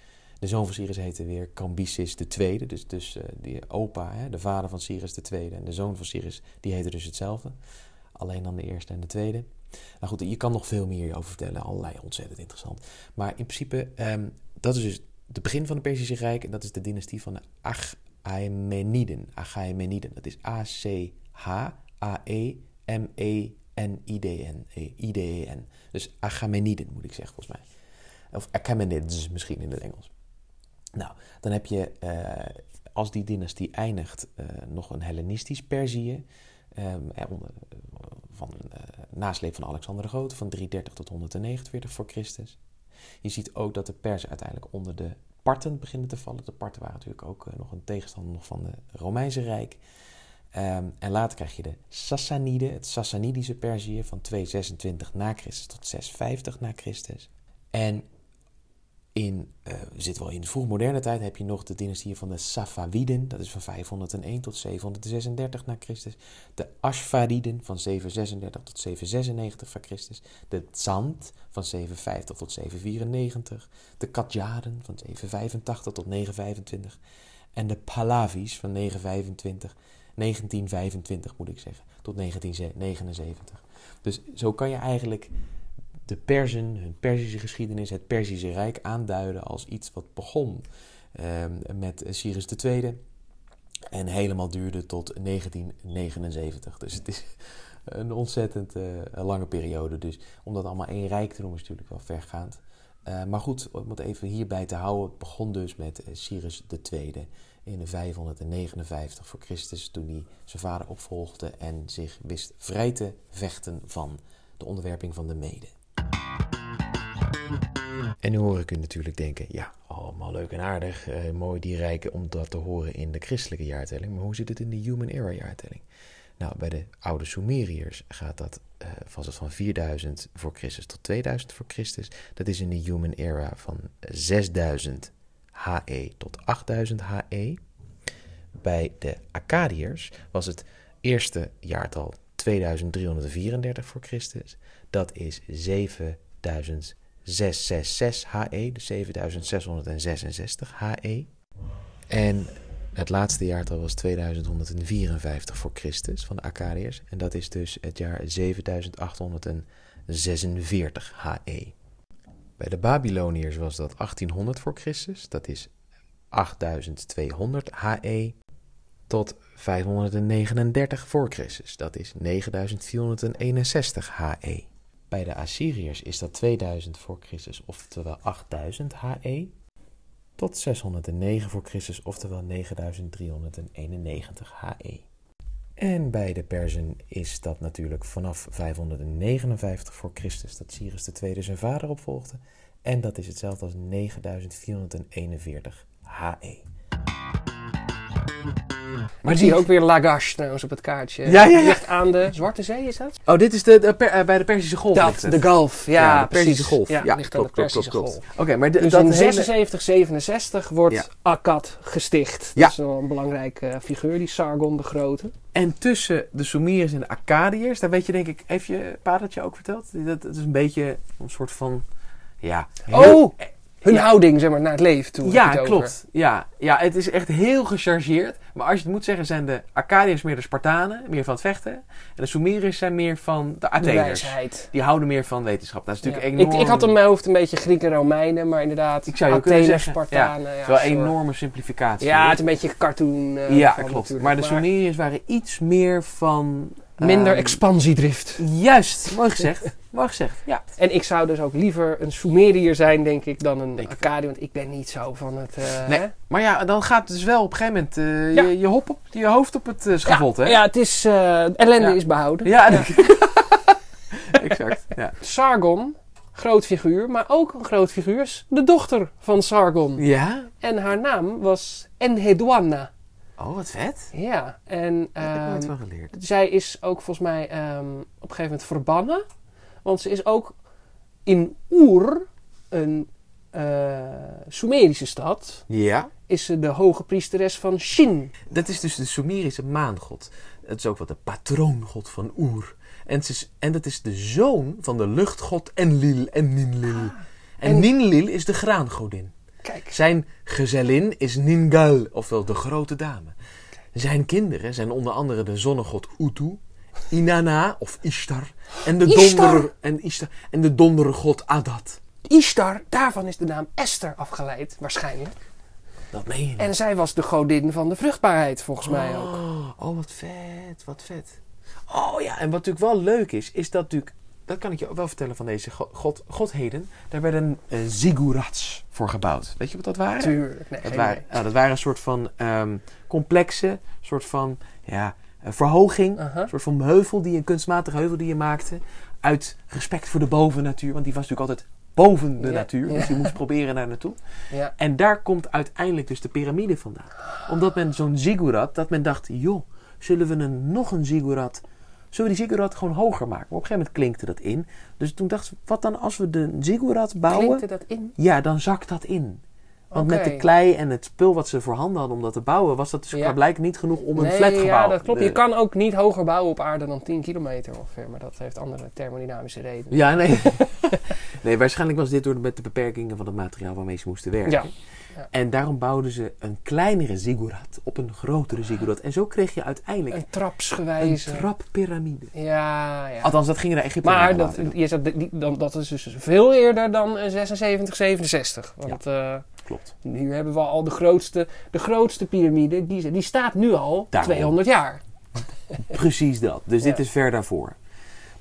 De zoon van Cyrus heette weer Cambyses II, dus, dus uh, die opa, hè, de vader van Cyrus II. En de zoon van Cyrus, die heette dus hetzelfde. Alleen dan de eerste en de tweede. Nou goed, je kan nog veel meer over vertellen, allerlei ontzettend interessant. Maar in principe, um, dat is dus het begin van het Perzische Rijk. En dat is de dynastie van de Achaemeniden. Dat is A-C-H-A-E-M-E-N-I-D-N. I-D-E-N. Dus Achaemeniden moet ik zeggen, volgens mij. Of Achaemenids misschien in het Engels. Nou, dan heb je, uh, als die dynastie eindigt, uh, nog een Hellenistisch Perzië. Um, van uh, nasleep van Alexander de Grote van 330 tot 149 voor Christus. Je ziet ook dat de Perzen uiteindelijk onder de Parten beginnen te vallen. De Parten waren natuurlijk ook nog een tegenstander van het Romeinse Rijk. Um, en later krijg je de Sassaniden, het Sassanidische Perzië van 226 na Christus tot 650 na Christus. En in, uh, we wel in de vroegmoderne tijd, heb je nog de dynastie van de Safaviden, dat is van 501 tot 736 na Christus. De Ashvariden van 736 tot 796 voor Christus. De Zand van 750 tot 794. De Kadjaden van 785 tot 925. En de Pahlavis van 925, 1925 moet ik zeggen, tot 1979. Dus zo kan je eigenlijk de Perzen, hun Perzische geschiedenis, het Perzische Rijk aanduiden als iets wat begon uh, met Cyrus II en helemaal duurde tot 1979. Dus het is een ontzettend uh, lange periode. Dus om dat allemaal één rijk te noemen is natuurlijk wel vergaand. Uh, maar goed, om het even hierbij te houden, het begon dus met Cyrus II in de 559 voor Christus, toen hij zijn vader opvolgde en zich wist vrij te vechten van de onderwerping van de mede. En nu hoor ik natuurlijk denken, ja, allemaal leuk en aardig, eh, mooi die rijken om dat te horen in de christelijke jaartelling. Maar hoe zit het in de Human Era jaartelling? Nou, bij de oude Sumeriërs gaat dat, eh, van 4000 voor Christus tot 2000 voor Christus. Dat is in de Human Era van 6000 HE tot 8000 HE. Bij de Akkadiërs was het eerste jaartal 2334 voor Christus. Dat is 7666 HE, dus 7666 HE. En het laatste jaartal was 2154 voor Christus van de Akkadiërs. En dat is dus het jaar 7846 HE. Bij de Babyloniërs was dat 1800 voor Christus. Dat is 8200 HE tot 539 voor Christus. Dat is 9461 HE. Bij de Assyriërs is dat 2000 voor Christus, oftewel 8000 HE, tot 609 voor Christus, oftewel 9391 HE. En bij de Perzen is dat natuurlijk vanaf 559 voor Christus, dat Cyrus II zijn vader opvolgde. En dat is hetzelfde als 9441 HE. Maar ik zie ook weer Lagash trouwens op het kaartje. Ja, ja, ja. Ligt aan de Zwarte Zee, is dat? Oh, dit is de, de per- eh, bij de Persische Golf. Dat, de Gulf. Ja, Ja, de precies. Persische Golf. Ja, Ja, ligt klopt, aan de klopt, Persische klopt, Golf. Oké, maar de, Dus dat in hele... 76, 67 wordt. Akkad gesticht. Ja. Dat is wel een belangrijke eh, figuur, die Sargon de Grote. En tussen de Sumeriërs en de Akkadiërs, daar weet je denk ik, heeft je pa dat je ook verteld? Dat, dat is een beetje een soort van, ja... heel- Oh, hun Ja. houding zeg maar, naar het leven toe. Ja, het over. klopt. Ja, ja, het is echt heel gechargeerd. Maar als je het moet zeggen, zijn de Akkadiërs meer de Spartanen, meer van het vechten. En de Sumeriërs zijn meer van de Atheners. Die houden meer van wetenschap. Dat is natuurlijk Ja. enorm... ik, ik had in mijn hoofd een beetje Grieken en Romeinen, maar inderdaad, Ik zou je Atheners, zeggen, Spartanen. Ja, is wel een enorme simplificatie. Ja, hoor. het is een beetje cartoon. eh, ja klopt. Maar de Sumeriërs waren iets meer van... Minder ehm, expansiedrift. Juist, mooi gezegd. mooi gezegd, ja. En ik zou dus ook liever een Sumeriër zijn, denk ik, dan een Akkadiër. Want ik ben niet zo van het... eh, Nee, hè? maar ja, dan gaat het dus wel op een gegeven moment eh, Ja. je, je, hop op, je hoofd op het eh, schavot, hè? Ja, het is... ellende Ja. is behouden. Ja, exact. Ja. Sargon, groot figuur, maar ook een groot figuur is de dochter van Sargon. ja? En haar naam was Enheduanna. Oh, wat vet. Ja, en Daar heb ik nooit ehm, van geleerd. zij is ook volgens mij ehm, op een gegeven moment verbannen. Want ze is ook in Ur, een eh, Sumerische stad, Ja? is ze de hoge priesteres van Shin. Dat is dus de Sumerische maangod. Het is ook wat de patroongod van Oer. En, het is, en dat is de zoon van de luchtgod Enlil en Ninlil. en, en- Ninlil is de graangodin. Kijk, Zijn gezellin is Ningal, ofwel de grote dame. Zijn kinderen zijn onder andere de zonnegod Utu, Inanna of Ishtar en de, Ishtar! donder, en Ishtar, en de dondergod Adat. Ishtar, daarvan is de naam Esther afgeleid, waarschijnlijk. Dat meen je niet. En zij was de godin van de vruchtbaarheid, volgens mij ook. Oh, oh, wat vet, wat vet. Oh ja, en wat natuurlijk wel leuk is, is dat natuurlijk... Dat kan ik je ook wel vertellen van deze go- god, godheden. Daar werden uh, ziggurats voor gebouwd. Weet je wat dat waren? Tuurlijk. Nee, Dat waren, nou, dat waren een soort van ehm, complexe, soort van ja, eh, verhoging. Een soort van heuvel, die, een kunstmatige heuvel die je maakte. Uit respect voor de bovennatuur. Want die was natuurlijk altijd boven de Ja, natuur. ja. Dus je moest proberen daar naartoe. Ja. En daar komt uiteindelijk dus de piramide vandaan. Omdat men zo'n ziggurat, dat men dacht, joh, zullen we een, nog een ziggurat... Zullen we die ziggurat gewoon hoger maken? Maar op een gegeven moment klinkte dat in. Dus toen dachten ze, wat dan als we de ziggurat bouwen? Klinkte dat in? Ja, dan zakt dat in. Want met de klei en het spul wat ze voorhanden hadden om dat te bouwen, was dat dus Ja. blijkbaar niet genoeg om een nee, flatgebouw. ja, dat klopt. De- Je kan ook niet hoger bouwen op aarde dan 10 kilometer ongeveer. Maar dat heeft andere thermodynamische redenen. Ja, nee. nee, waarschijnlijk was dit door met de beperkingen van het materiaal waarmee ze moesten werken. Ja. Ja. En daarom bouwden ze een kleinere ziggurat op een grotere ziggurat. En zo kreeg je uiteindelijk Een een, trapsgewijze. trappyramide. Ja, ja. Althans, dat gingen de Egyptenaren Maar dat, je zegt, die, dan, dat is dus veel eerder dan eh, 76, 67. Want eh, Klopt. nu hebben we al de grootste, de grootste piramide. Die, die staat nu al Daarom. 200 jaar. Precies dat. Dus dit is ver daarvoor.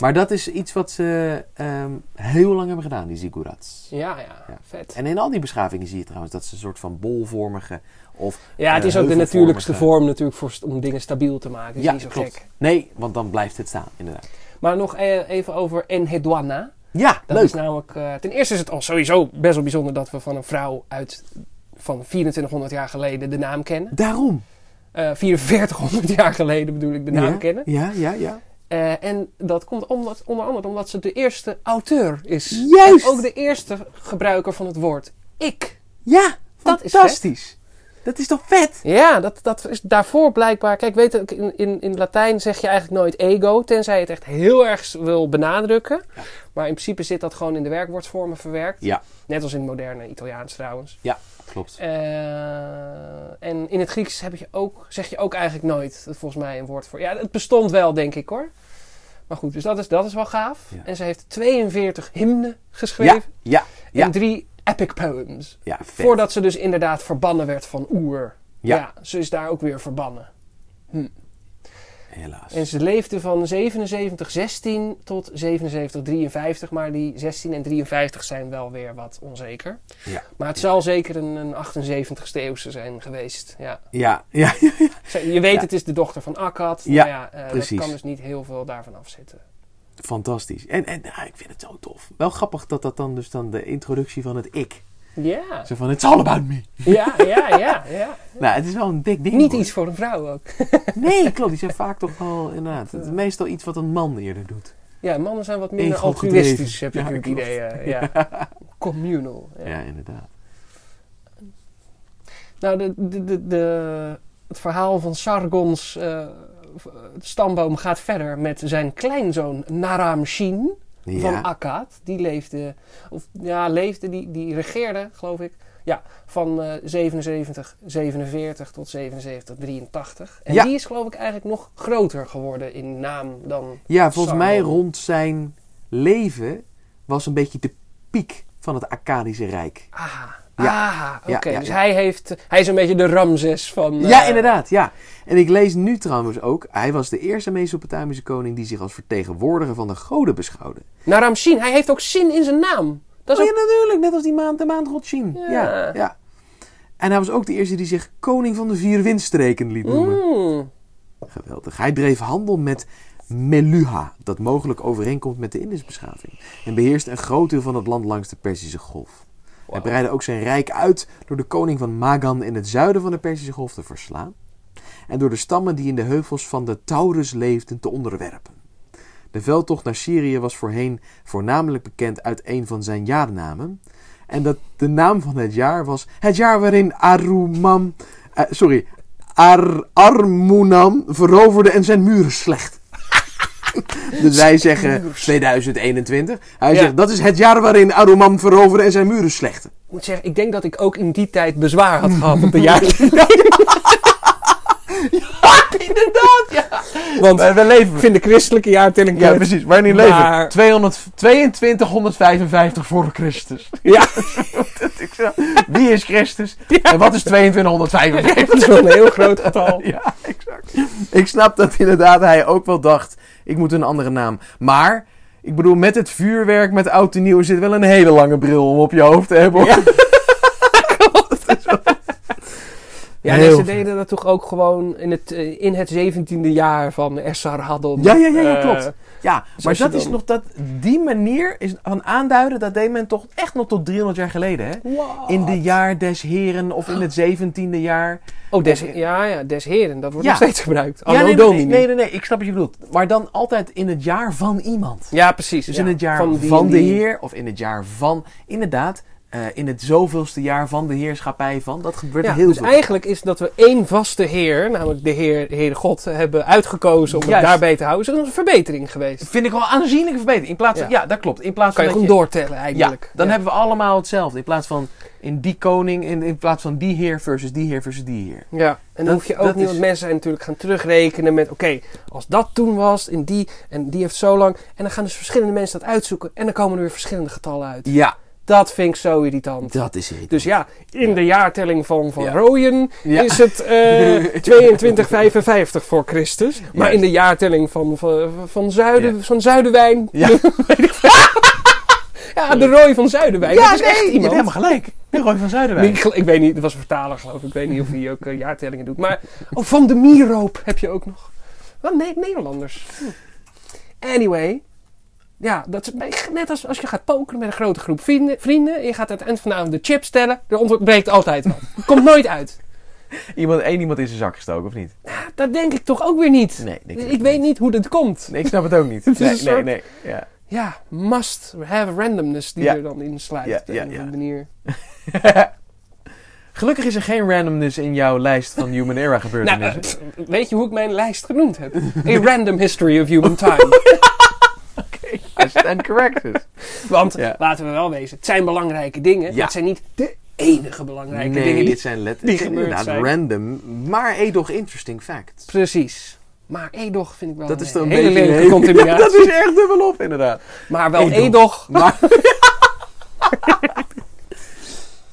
Maar dat is iets wat ze ehm, heel lang hebben gedaan, die ziggurats. Ja, ja, Ja. vet. En in al die beschavingen zie je trouwens dat ze een soort van bolvormige of Ja, het eh, is ook de natuurlijkste vorm natuurlijk voor, om dingen stabiel te maken. Is Ja, niet zo klopt. gek. Nee, want dan blijft het staan, inderdaad. Maar nog eh, even over Enheduanna. Ja, Dat leuk. is namelijk, eh, ten eerste is het al sowieso best wel bijzonder dat we van een vrouw uit van 2400 jaar geleden de naam kennen. Daarom. Eh 4400 jaar geleden bedoel ik de naam ja, kennen. Ja, ja, ja. Eh, en dat komt omdat, onder andere omdat ze de eerste auteur is. Juist. En ook de eerste gebruiker van het woord ik. Ja, Dat is fantastisch. Dat is toch vet? Ja, dat, dat is daarvoor blijkbaar. Kijk, weet je, in, in, in Latijn zeg je eigenlijk nooit ego, tenzij je het echt heel erg wil benadrukken. Maar in principe zit dat gewoon in de werkwoordsvormen verwerkt. Ja. Net als in het moderne Italiaans trouwens. Klopt. Eh, en in het Grieks heb je ook, zeg je ook eigenlijk nooit, volgens mij, een woord voor. Ja, het bestond wel, denk ik hoor. Maar goed, dus dat is, dat is wel gaaf. Ja. En ze heeft 42 hymnen geschreven. Ja, ja, En drie epic poems. ja. Voordat ze dus inderdaad verbannen werd van Oer. Ja. Ja. ze is daar ook weer verbannen. Helaas. En ze leefde van 7716 tot 7753. Maar die 16 en 53 zijn wel weer wat onzeker. Ja. Maar het zal zeker een, een 78ste eeuwse zijn geweest. Ja. Ja, ja, Je weet, het is de dochter van Akkad. Ja, nou ja, eh, precies. Dat kan dus niet heel veel daarvan afzitten. Fantastisch. En, en ja, ik vind het zo tof. Wel grappig dat dat dan dus dan de introductie van het ik. Ja, Zo van, it's all about me. ja, ja, ja. ja. Nou, het is wel een dik ding. Niet hoor. iets voor een vrouw ook. Nee, klopt. Die zijn vaak toch wel, inderdaad. Het is meestal iets wat een man eerder doet. Ja, mannen zijn wat minder Ego altruïstisch, heb ik Ja, het idee. eh, ja. Communal. Ja. Ja, inderdaad. Nou, de, de, de, de- het verhaal van Sargons eh, stamboom gaat verder met zijn kleinzoon Naram Shin van Akkad. Die leefde, of ja, leefde, die, die regeerde, geloof ik. Ja, van eh 77, 47 tot 77, 83. En Ja. die is geloof ik eigenlijk nog groter geworden in naam dan... ja volgens mij rond zijn leven was een beetje de piek van het Akkadische Rijk. Ah, Ja. ah oké. Ja, ja, dus hij, heeft, hij is een beetje de Ramses van... Ja, eh, inderdaad, ja. En ik lees nu trouwens ook, hij was de eerste Mesopotamische koning die zich als vertegenwoordiger van de goden beschouwde. Naram Shin, hij heeft ook zin in zijn naam. Dat is oh ook... ja, natuurlijk, net als die maand, de maandgod Shin. Ja. Ja. En hij was ook de eerste die zich koning van de vier windstreken liet noemen. Mm. Geweldig. Hij dreef handel met Meluha, dat mogelijk overeenkomt met de Indische beschaving. En beheerste een groot deel van het land langs de Perzische Golf. Hij breidde ook zijn rijk uit door de koning van Magan in het zuiden van de Perzische Golf te verslaan. En door de stammen die in de heuvels van de Taurus leefden te onderwerpen. De veldtocht naar Syrië was voorheen voornamelijk bekend uit een van zijn jaarnamen. En dat de naam van het jaar was het jaar waarin Arumam, eh, sorry, Ar veroverde en zijn muren slecht. dus wij zeggen 2021. Hij Ja. zegt dat is het jaar waarin Arumam veroverde en zijn muren slechten. Ik moet zeggen, ik denk dat ik ook in die tijd bezwaar had gehad op de jaar. Inderdaad, ja. Want we ik leven. vind de christelijke jaartelling Ja, precies. Maar- leven? 200, 2255 voor Christus. Ja, Ik Wie is Christus? En wat is 2255? dat is wel een heel groot getal. Ja, exact. Ik snap dat inderdaad hij ook wel dacht, ik moet een andere naam. Maar, ik bedoel, met het vuurwerk, met oud en nieuw, zit wel een hele lange bril om op je hoofd te hebben. Ja, en ze deden dat toch ook gewoon in het, eh, in het 17e jaar van Essar Haddon. Ja, ja, ja, ja, Eh, klopt. Ja, maar dat is nog dat, die manier is van aanduiden, dat deed men toch echt nog tot 300 jaar geleden, hè? What? In de jaar des heren of in het 17e jaar. Oh, des, ja, ja, des heren, dat wordt Ja. nog steeds gebruikt. Ja, Anno nee, nee, Domini. nee, nee, nee, ik snap wat je bedoelt. Maar dan altijd in het jaar van iemand. Ja, precies. Dus ja. in het jaar Van die de. Heer, of in het jaar van, inderdaad, eh, in het zoveelste jaar van de heerschappij van. Dat gebeurt Ja, heel dus veel. eigenlijk is dat we één vaste heer, namelijk de Heer, de Heer God, hebben uitgekozen om Juist. het daarbij te houden. Is een verbetering geweest. Vind ik wel een aanzienlijke verbetering. In plaats van, ja. Ja. dat klopt. In plaats Kan je van gewoon dat doortellen Ja, eigenlijk. dan hebben we allemaal hetzelfde. In plaats van in die koning, in, in plaats van die heer versus die heer versus die heer. Ja, en dan Dat- hoef je ook dat niet, is- want mensen zijn natuurlijk gaan terugrekenen met, oké, als dat toen was, in die, en die heeft zo lang. En dan gaan dus verschillende mensen dat uitzoeken en dan komen er weer verschillende getallen uit. Ja, Dat vind ik zo irritant. dat is irritant. Dus ja, in de jaartelling van Van Ja. Rooyen Ja. is het eh 2255 voor Christus. Maar in de jaartelling van, van, van, Zuiden, van Zuidenwijn, Ja. ja, de Rooi van Zuidenwijn, ja, dat is nee, echt je hebt iemand. helemaal gelijk. De Roy van Zuiderwijk. Ik, ik weet niet, het was een vertaler geloof ik. Ik weet niet of hij ook eh, jaartellingen doet. Maar oh, Van de Mieroop heb je ook nog. Wat nee, Nederlanders. Hm. Anyway. Ja, dat is net als als je gaat pokeren met een grote groep vrienden. vrienden en je gaat aan het eind van de avond de chips tellen. Er ontbreekt altijd wat. Komt nooit uit. Iemand, één iemand in zijn zak gestoken, of niet? Dat denk ik toch ook weer niet. Nee, ik ik niet. weet niet hoe dit komt. Nee, ik snap het ook niet. Het Nee, nee, nee. Ja. Ja, must have randomness die Ja. er dan in sluit. Ja, op ja, manier. Gelukkig is er geen randomness in jouw lijst van Human Era Nou, gebeurtenissen. pff, weet je hoe ik mijn lijst genoemd heb? A random history of human time. I stand corrected. Want, Ja. laten we wel wezen, het zijn belangrijke dingen. Ja. Maar het zijn niet de enige belangrijke nee, dingen. Die... dit zijn let- die het zijn gebeurd inderdaad zijn. random, maar edoch interesting facts. Precies. Maar Edoch vind ik wel Dat een is een hele lelijke continuatie. dat is echt dubbelop, inderdaad. Maar wel Edoch. Maar...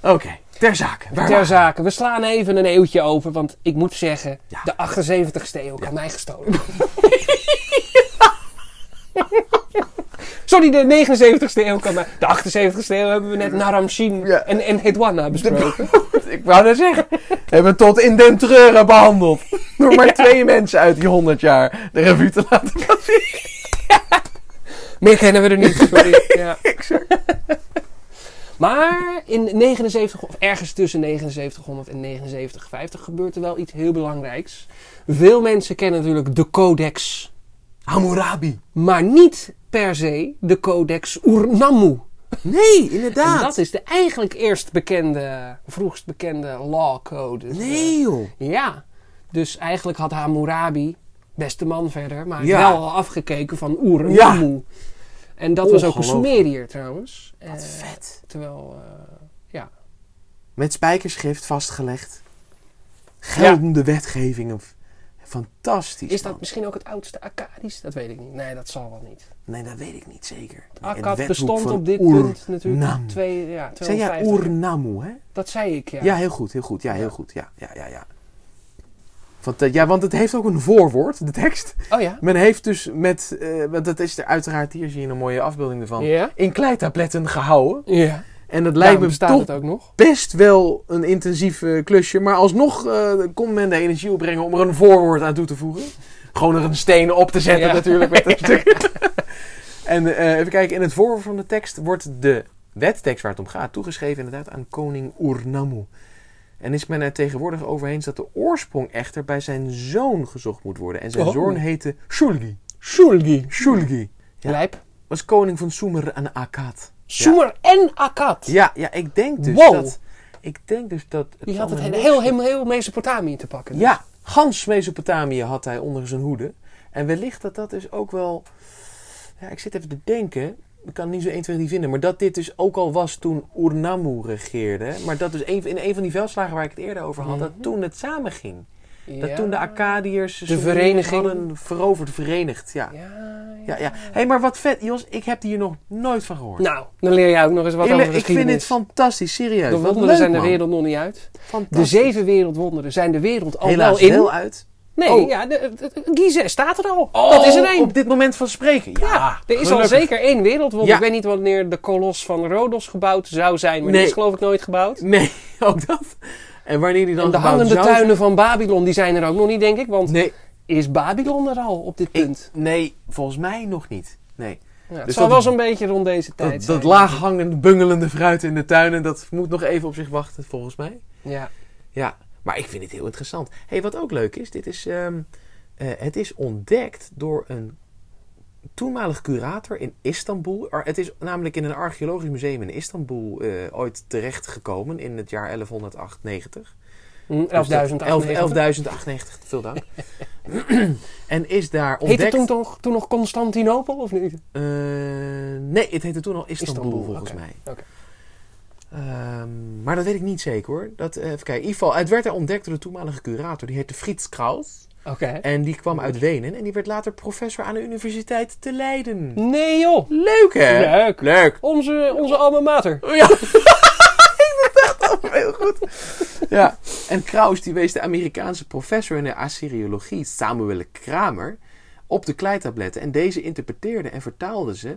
Oké, ter zake. Ter zake, we slaan even een eeuwtje over, want ik moet zeggen, Ja. de 78ste eeuw kan mij gestolen. Sorry, de 79ste eeuw kan. De 78ste eeuw hebben we net Naram-Shin Ja. en, en Hedwana besproken. Ik wou net zeggen, we hebben tot in den treuren behandeld. Door maar twee mensen uit die 100 jaar de revue te laten passeren. Meer kennen we er niet. Sorry. Ja. Exact. Maar in 79, of ergens tussen 7900 en 7950 gebeurt er wel iets heel belangrijks. Veel mensen kennen natuurlijk de Codex, Hammurabi. maar niet per se de Codex Urnammu. Nee, En inderdaad. dat is de eigenlijk eerst bekende, vroegst bekende law code. Dus, Nee, joh. eh, ja. Dus eigenlijk had Hammurabi, beste man verder, maar Ja. wel al afgekeken van Urnammu. En dat was ook een. Sumeriër trouwens. Eh, Wat vet. terwijl, eh, ja. Met spijkerschrift vastgelegd. Geldende wetgeving. Of... Fantastisch. Is dat man. misschien ook het oudste Akkadisch? Dat weet ik niet. Nee, dat zal wel niet. Nee, dat weet ik niet zeker. Akkad bestond op dit punt natuurlijk Nam. twee, ja, Zei jij 250. Urnammu, hè? Dat zei ik, ja. Ja. heel goed, heel goed. Ja, heel Ja. goed. Ja, ja, ja, ja. Want, eh, ja, want het heeft ook een voorwoord, de tekst. Oh ja? Men heeft dus met, eh, want dat is er uiteraard, hier zie je een mooie afbeelding ervan, Ja? in kleitabletten gehouden. Ja. En dat lijkt me toch het ook nog. best wel een intensief eh, klusje. Maar alsnog eh, kon men de energie opbrengen om er een voorwoord aan toe te voegen. Gewoon er een steen op te zetten Ja. natuurlijk. Met een stuk. en eh, even kijken, in het voorwoord van de tekst wordt de wettekst waar het om gaat toegeschreven inderdaad aan koning Urnammu. En is men er tegenwoordig over eens dat de oorsprong echter bij zijn zoon gezocht moet worden. En zijn Oh. zoon heette Shulgi. Shulgi. Shulgi. Ja. Lijp. Was koning van Sumer en Akkad. Sumer en Akkad. Ja, ja, ik denk dus Wow. dat... Ik denk dus dat... Die had het heel, heel, heel Mesopotamië te pakken. dus. Ja, gans Mesopotamië had hij onder zijn hoede. En wellicht dat dat dus ook wel... Ja, ik zit even te denken. Ik kan het niet zo 1, 2, 3 vinden. Maar dat dit dus ook al was toen Urnammu regeerde. Maar dat dus een, in een van die veldslagen waar ik het eerder over had. Dat Mhm. toen het samenging. Ja. Dat toen de Akkadiërs... De vereniging. hadden veroverd, verenigd. Ja, Ja, ja, ja. Hé, hey, maar wat vet. Jos, ik heb hier nog nooit van gehoord. Nou, dan leer jij ook nog eens wat Eerlijk, over ik vind dit fantastisch, serieus. De wonderen leuk, zijn de wereld nog niet uit. De zeven wereldwonderen zijn de wereld al Helaas wel in. uit. Nee, Oh. ja, de, de- de- Gizeh staat er al. dat is er één. Op dit moment van spreken. Ja, Ja, er is al zeker één wereldwonder. Ja. Ik weet niet wanneer de kolos van Rodos gebouwd zou zijn, maar Nee. die is geloof ik nooit gebouwd. Nee, ook dat. En wanneer die dan En de hangende zou tuinen van Babylon, die zijn er ook nog niet, denk ik. Want Nee, is Babylon er al op dit ik- punt? nee, volgens mij nog niet. Nee. Ja, het Dus zal dat- wel zo'n beetje rond deze tijd Dat, zijn. dat laag hangende, bungelende fruit in de tuinen, dat moet nog even op zich wachten, volgens mij. Ja. Ja, maar ik vind het heel interessant. hey, wat ook leuk is, dit is, ehm, eh, het is ontdekt door een toenmalig curator in Istanbul. Het is namelijk in een archeologisch museum in Istanbul eh, ooit terechtgekomen in het jaar 1198. Hm, 11.000. Dus dat- 11 11.098, veel dank. en is daar Heette ontdekt... toen, toch, toen nog Constantinopel of niet? Eh, nee, het heette toen al Istanbul, Istanbul, volgens mij. Ehm, maar dat weet ik niet zeker hoor. Dat, eh, even kijken. In ieder geval, het werd er ontdekt door de toenmalige curator. Die heette Frits Kraus. En die kwam uit Wenen. En die werd later professor aan de Universiteit te Leiden. Nee joh. Leuk hè? Leuk. Leuk. Onze, onze alma mater. Oh, Ja. Heel goed. Ja. En Kraus die wees de Amerikaanse professor in de Assyriologie, Samuel Kramer, op de kleitabletten. En deze interpreteerde en vertaalde ze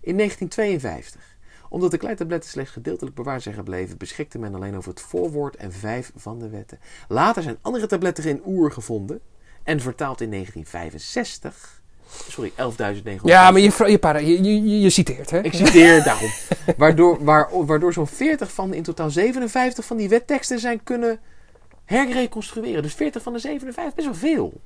in 1952. Omdat de kleitabletten slechts gedeeltelijk bewaard zijn gebleven, beschikte men alleen over het voorwoord en vijf van de wetten. Later zijn andere tabletten in Oer gevonden en vertaald in 1965. Sorry, 11.900. Ja, maar je, je, para, je, je, citeert hè? Ik citeer daarom. Waardoor, waar, waardoor zo'n 40 van in totaal 57 van die wetteksten zijn kunnen herreconstrueren. Dus 40 van de 57, best wel veel.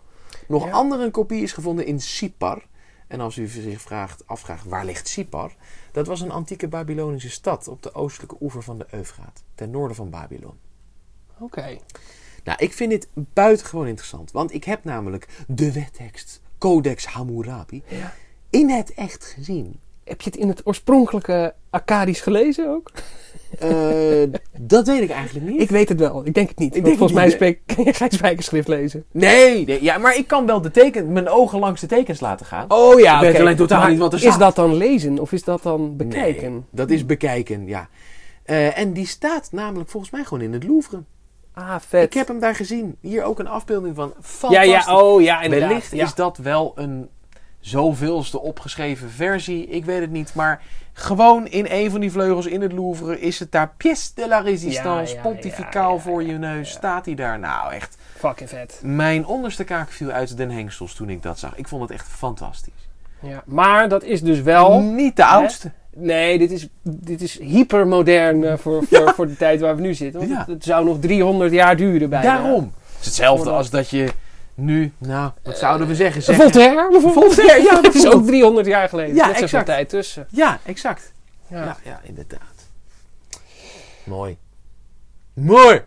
Nog Ja. andere een kopie is gevonden in Sipar. En als u zich vraagt, afvraagt waar ligt Sipar? Dat was een antieke Babylonische stad op de oostelijke oever van de Eufraat. Ten noorden van Babylon. Oké. Nou, ik vind dit buitengewoon interessant. Want ik heb namelijk de wettekst Codex Hammurabi Ja. in het echt gezien. Heb je het in het oorspronkelijke Akkadisch gelezen ook? Eh, dat weet ik eigenlijk niet. Ik weet het wel. Ik denk het niet. Ik denk volgens mij spreek, kan je geen spijkerschrift lezen. Nee, nee, ja, maar ik kan wel de teken, mijn ogen langs de tekens laten gaan. Oh ja, Ik weet alleen totaal Maar niet wat er Is staat. dat dan lezen of is dat dan bekijken? Nee, dat is bekijken, ja. Eh, en die staat namelijk volgens mij gewoon in het Louvre. Ah, vet. Ik heb hem daar gezien. Hier ook een afbeelding van. ja, Fantastisch. ja, oh ja, inderdaad. Wellicht ja. is dat wel een zoveelste opgeschreven versie. Ik weet het niet. Maar gewoon in een van die vleugels in het Louvre is het daar pièce de la résistance. Ja, ja, pontificaal ja, ja, voor je ja, neus. ja. Staat hij daar? Nou, echt. Fucking vet. Mijn onderste kaak viel uit den hengsels toen ik dat zag. Ik vond het echt fantastisch. Ja. Maar dat is dus wel... Niet de oudste. Nee, dit is, dit is hypermodern eh, voor, voor, voor de tijd waar we nu zitten. Want Ja. het, het zou nog 300 jaar duren bijna. Daarom. Het is hetzelfde Voordat- als dat je nu, nou, wat zouden we zeggen? Zeggen Voltaire bijvoorbeeld. Voltaire, ja, het is ook 300 jaar geleden. Ja, Net exact. tijd tussen. Ja, exact. Ja. Ja, ja, inderdaad. Mooi. Mooi.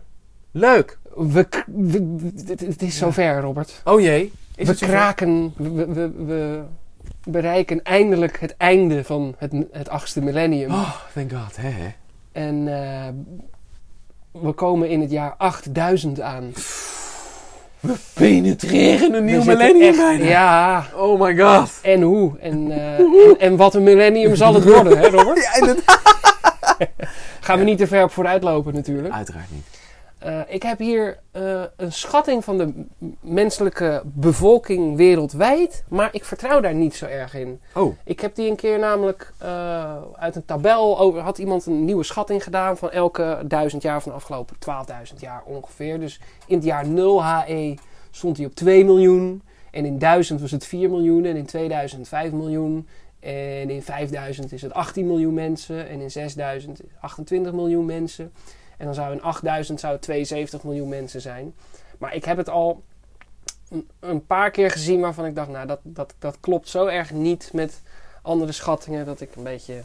Leuk. We, we- we- het- is zover, Robert. Oh jee. Is we kraken, we, we bereiken eindelijk het einde van het, het achtste millennium. Oh, thank god. Hè, hè. En eh, we komen in het jaar 8000 aan. Penetreren een nieuw We millennium echt- bijna. Ja, Oh my god. en hoe. En, eh, en, en wat een millennium zal het worden, hè Robert? Ja. Gaan we niet te ver op vooruit lopen natuurlijk. Uiteraard niet. Eh, ik heb hier eh, een schatting van de menselijke bevolking wereldwijd. Maar ik vertrouw daar niet zo erg in. Oh. Ik heb die een keer namelijk eh, uit een tabel over. Had iemand een nieuwe schatting gedaan van elke duizend jaar van de afgelopen 12.000 jaar ongeveer. Dus in het jaar 0 HE stond hij op 2 miljoen. En in 1000 was het 4 miljoen. En in 2000 5 miljoen. En in 5000 is het 18 miljoen mensen. En in 6000 28 miljoen mensen. En dan zou in 8000 zou het 72 miljoen mensen zijn. Maar ik heb het al een- paar keer gezien waarvan ik dacht, nou dat, dat, dat klopt zo erg niet met andere schattingen dat ik een beetje,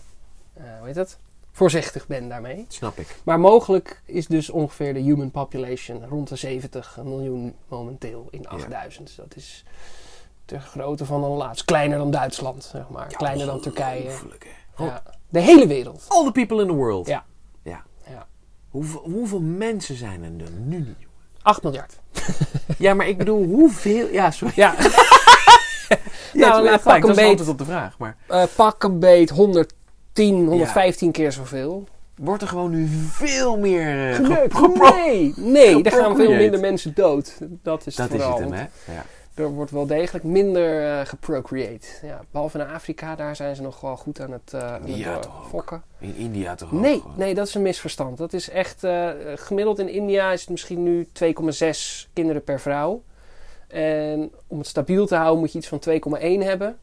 eh hoe heet het, voorzichtig ben daarmee. Snap ik. Maar mogelijk is dus ongeveer de human population rond de 70 miljoen momenteel in 8000. Dus dat is de grootte van een laatst. Kleiner dan Duitsland, zeg maar. Kleiner dan Turkije. Ja. De hele wereld. All the people in the world. Ja. Hoeveel, hoeveel mensen zijn er nu? jongen? 8 miljard. Ja, maar ik bedoel, hoeveel... Ja, sorry. Ja, Ja, nou, het pak een beet. op de vraag. Maar eh, pak een beet 110, 115 keer zoveel. wordt er gewoon nu veel meer... gepro- Nee, nee, er gaan veel minder mensen dood. Dat is het Dat is het hem, hè? Ja. Er wordt wel degelijk minder eh geprocreate. Ja, behalve in Afrika, daar zijn ze nog wel goed aan het, eh aan het fokken. In India toch ook Nee, nee, dat is een misverstand. Dat is echt, eh, gemiddeld in India is het misschien nu 2,6 kinderen per vrouw. En om het stabiel te houden moet je iets van 2,1 hebben.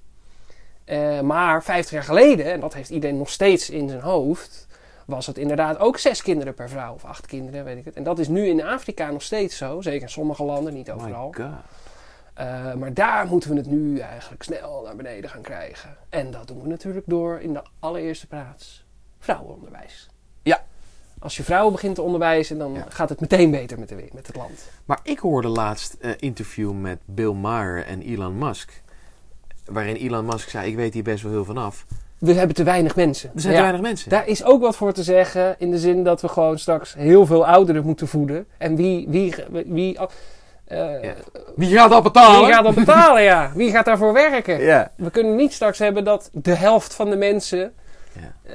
Maar 50 jaar geleden, en dat heeft iedereen nog steeds in zijn hoofd, was het inderdaad ook 6 kinderen per vrouw. Of 8 kinderen, weet ik het. En dat is nu in Afrika nog steeds zo. Zeker in sommige landen, niet My overal. god. Eh, maar daar moeten we het nu eigenlijk snel naar beneden gaan krijgen. En dat doen we natuurlijk door in de allereerste plaats vrouwenonderwijs. Ja. Als je vrouwen begint te onderwijzen, dan Ja. gaat het meteen beter met, de, met het land. Maar ik hoorde laatst een interview met Bill Maher en Elon Musk. Waarin Elon Musk zei, ik weet hier best wel heel vanaf. We hebben te weinig mensen. Er zijn Ja, te weinig mensen. Daar is ook wat voor te zeggen in de zin dat we gewoon straks heel veel ouderen moeten voeden. En wie, wie, wie, eh, Ja. Wie gaat dat betalen? wie gaat dat betalen? Ja? Wie gaat daarvoor werken? Ja. We kunnen niet straks hebben dat de helft van de mensen Ja. eh,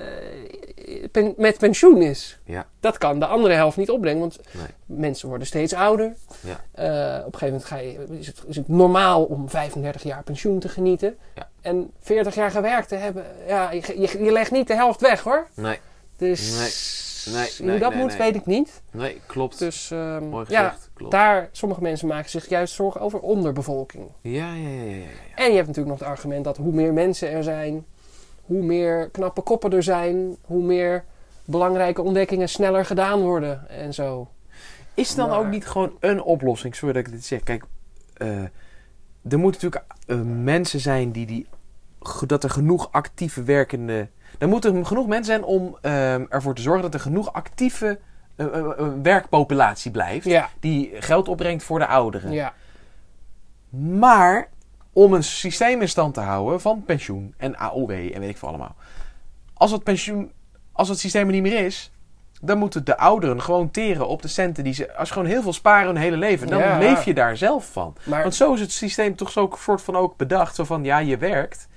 pen- met pensioen is. Ja. Dat kan de andere helft niet opbrengen, want Nee. mensen worden steeds ouder. Ja. Eh, op een gegeven moment ga je, is, het, is het normaal om 35 jaar pensioen te genieten. Ja. En 40 jaar gewerkt te hebben, ja, je, je, je legt niet de helft weg hoor. Nee, Dus Nee. Nee, hoe nee, dat nee, moet, weet ik niet. nee, klopt. Dus ehm, Mooi ja, gezegd, klopt. daar, sommige mensen maken zich juist zorgen over onderbevolking. Ja, ja, ja, ja, ja. En je hebt natuurlijk nog het argument dat hoe meer mensen er zijn, hoe meer knappe koppen er zijn, hoe meer belangrijke ontdekkingen sneller gedaan worden en zo. Is dan Maar- ook niet gewoon een oplossing? Sorry dat ik dit zeg. Kijk, eh, er moeten natuurlijk eh, mensen zijn die, die... Dat er genoeg actieve werkende... Er moeten genoeg mensen zijn om ehm, ervoor te zorgen dat er genoeg actieve eh, werkpopulatie blijft. Ja, Die geld opbrengt voor de ouderen. ja. Maar om een systeem in stand te houden van pensioen en AOW en weet ik veel allemaal. Als het pensioen, als het systeem er niet meer is, dan moeten de ouderen gewoon teren op de centen die ze. Als ze gewoon heel veel sparen hun hele leven, dan Ja. leef je daar zelf van. Maar Want zo is het systeem toch zo soort van ook bedacht. Zo van ja, je werkt.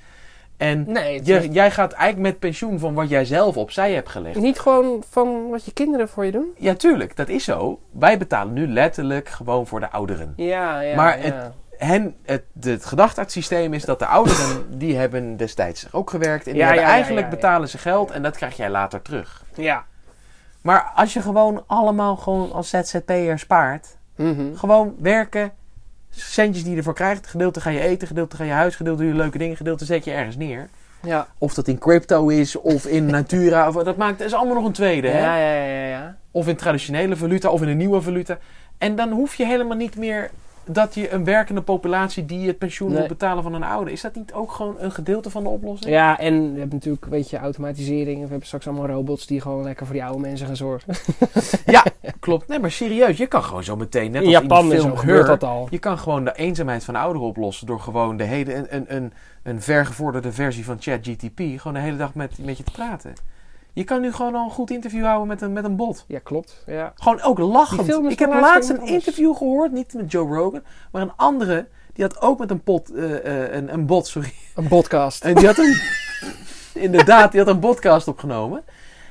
En nee, het je, is jij gaat eigenlijk met pensioen van wat jij zelf opzij hebt gelegd. niet gewoon van wat je kinderen voor je doen. Ja, tuurlijk, dat is zo. Wij betalen nu letterlijk gewoon voor de ouderen. Ja, ja. Maar ja. hen, het, het uit het systeem is dat de ouderen, die hebben destijds ook gewerkt. En die Ja, hebben ja, eigenlijk betalen ze geld en dat krijg jij later terug. ja. Maar als je gewoon allemaal gewoon als ZZP'er spaart, Mhm. gewoon werken, centjes die je ervoor krijgt, gedeelte ga je eten, gedeelte ga je huis, gedeelte doe je leuke dingen, gedeelte zet je ergens neer. Ja. Of dat in crypto is, of in Natura, of, dat maakt, dat is allemaal nog een tweede. Hè? Ja, ja, ja, ja. Of in traditionele valuta, of in een nieuwe valuta. En dan hoef je helemaal niet meer dat je een werkende populatie die het pensioen Nee. moet betalen van een ouder. Is dat niet ook gewoon een gedeelte van de oplossing? Ja, en we hebben natuurlijk, weet je, automatisering. We hebben straks allemaal robots die gewoon lekker voor die oude mensen gaan zorgen. Ja, klopt. Nee, maar serieus, je kan gewoon zo meteen, net In als Japan in de en film gebeurt Her, dat al. je kan gewoon de eenzaamheid van ouderen oplossen door gewoon de hele, een, een, een, een vergevorderde versie van ChatGTP gewoon de hele dag met, met je te praten. Je kan nu gewoon al een goed interview houden met een, met een bot. Ja, klopt. Ja. Gewoon ook lachend. Ik heb laatst een interview gehoord, niet met Joe Rogan, maar een andere. Die had ook met een, pot, eh, eh, een, een bot, sorry. Een podcast. En die had een, inderdaad, die had een podcast opgenomen.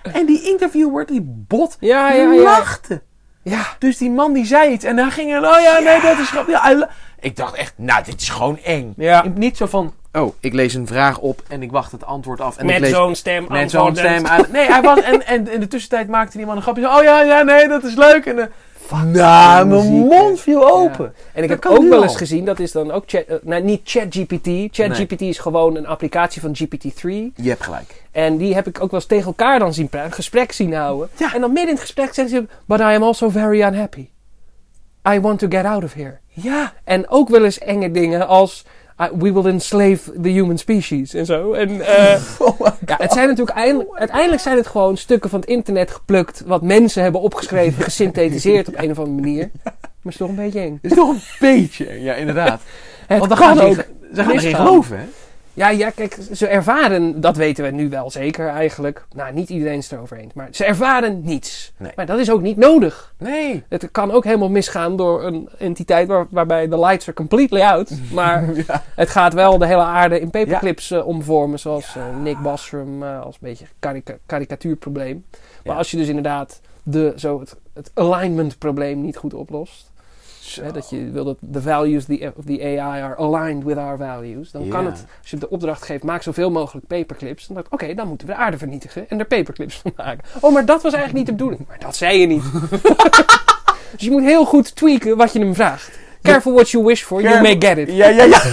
En die interviewer, die bot, Ja, die ja, ja. lachte. Ja. Dus die man die zei iets en dan ging hij, oh ja, nee, dat is grappig. Ja, ik dacht echt, nou, dit is gewoon eng. Ja. Niet zo van, oh, ik lees een vraag op en ik wacht het antwoord af. En Met lees zo'n stem. met zo'n stem aan. Nee, hij was, en, en in de tussentijd maakte die man een grapje. zo, Oh ja, ja, nee, dat is leuk. En, nou, mijn mond viel open. En ik Dat heb ook wel al. eens gezien, dat is dan ook chat, eh, nou, niet ChatGPT. ChatGPT is gewoon een applicatie van GPT-3. Je hebt gelijk. En die heb ik ook wel eens tegen elkaar dan zien praten, gesprek zien houden. Ja. En dan midden in het gesprek zeggen ze, but I am also very unhappy. I want to get out of here. Ja. En ook wel eens enge dingen als, we will enslave the human species en zo. En, eh, Oh ja, het zijn natuurlijk eindelijk, uiteindelijk zijn het gewoon stukken van het internet geplukt, wat mensen hebben opgeschreven, gesynthetiseerd op een of andere manier. Maar het is toch een beetje eng. Het is toch een beetje, ja, inderdaad. Het Want dan gaan ze, ook. ze gaan geloven, hè? Ja, ja, kijk, ze ervaren, dat weten we nu wel zeker eigenlijk. Nou, niet iedereen is het erover eens, maar ze ervaren niets. Nee. Maar dat is ook niet nodig. Nee. Het kan ook helemaal misgaan door een entiteit waar, waarbij de lights are completely out. Maar Ja. het gaat wel de hele aarde in paperclips eh, omvormen, zoals eh, Nick Bostrom eh, als een beetje karika- karikatuurprobleem. Maar als je dus inderdaad de, zo het, het alignment probleem niet goed oplost. Dat je wil dat the values the- of the AI are aligned with our values. Dan kan het, als je de opdracht geeft, maak zoveel mogelijk paperclips. Dan dacht ik, oké, dan moeten we de aarde vernietigen en er paperclips van maken. Oh, maar dat was eigenlijk niet de bedoeling. Maar dat zei je niet. dus je moet heel goed tweaken wat je hem vraagt. Careful what you wish for, you may get it. Ja, ja, ja.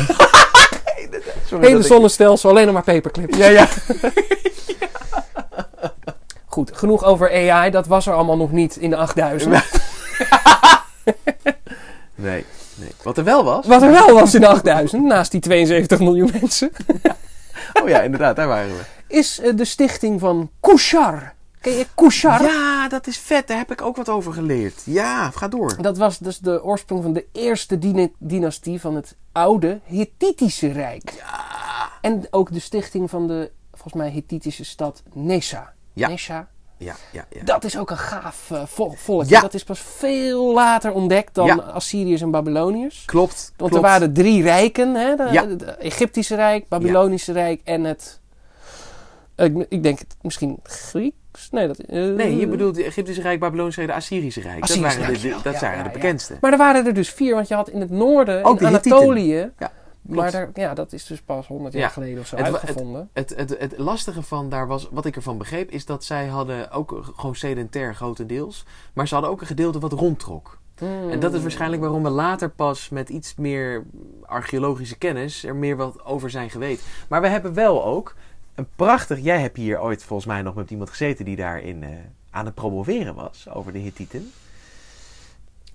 Sorry Hele ik- zonnestelsel, alleen nog maar paperclips. Ja, ja. Goed, genoeg over AI. Dat was er allemaal nog niet in de 8000. Nee, nee. Wat er wel was. Wat er wel was in de 8000, naast die 72 miljoen mensen, Oh ja, inderdaad, daar waren we. is eh, de stichting van Kushar. Ken je Kushar? Ja, dat is vet. Daar heb ik ook wat over geleerd. Ja, ga door. Dat was dus de oorsprong van de eerste dyna- dynastie van het oude Hittitische Rijk. En ook de stichting van de, volgens mij, Hittitische stad Nessa. Ja. Nessa. Ja, ja, ja. Dat is ook een gaaf eh, vol- volk. Ja. Dat is pas veel later ontdekt dan Ja. Assyriërs en Babyloniërs. Klopt. Want klopt. er waren drie rijken. Hè? De, Ja. het Egyptische Rijk, Babylonische Rijk en het... Ik, ik denk het misschien Grieks? Nee, dat, eh, Nee, je bedoelt de Egyptische Rijk, Babylonische Rijk, de Assyrische Rijk. Assyrische dat waren de, dat ja, de bekendste. Maar er waren er dus vier, want je had in het noorden, Ook in. Anatolië... Ja, maar daar, ja, dat is dus pas 100 jaar Ja. geleden of zo Het uitgevonden. Het, het, het lastige van daar was, wat ik ervan begreep, is dat zij hadden ook gewoon sedentair grotendeels. Maar ze hadden ook een gedeelte wat rondtrok. Hmm. En dat is waarschijnlijk waarom we later pas met iets meer archeologische kennis er meer wat over zijn geweten. Maar we hebben wel ook een prachtig. Jij hebt hier ooit volgens mij nog met iemand gezeten die daarin eh, aan het promoveren was over de Hittieten.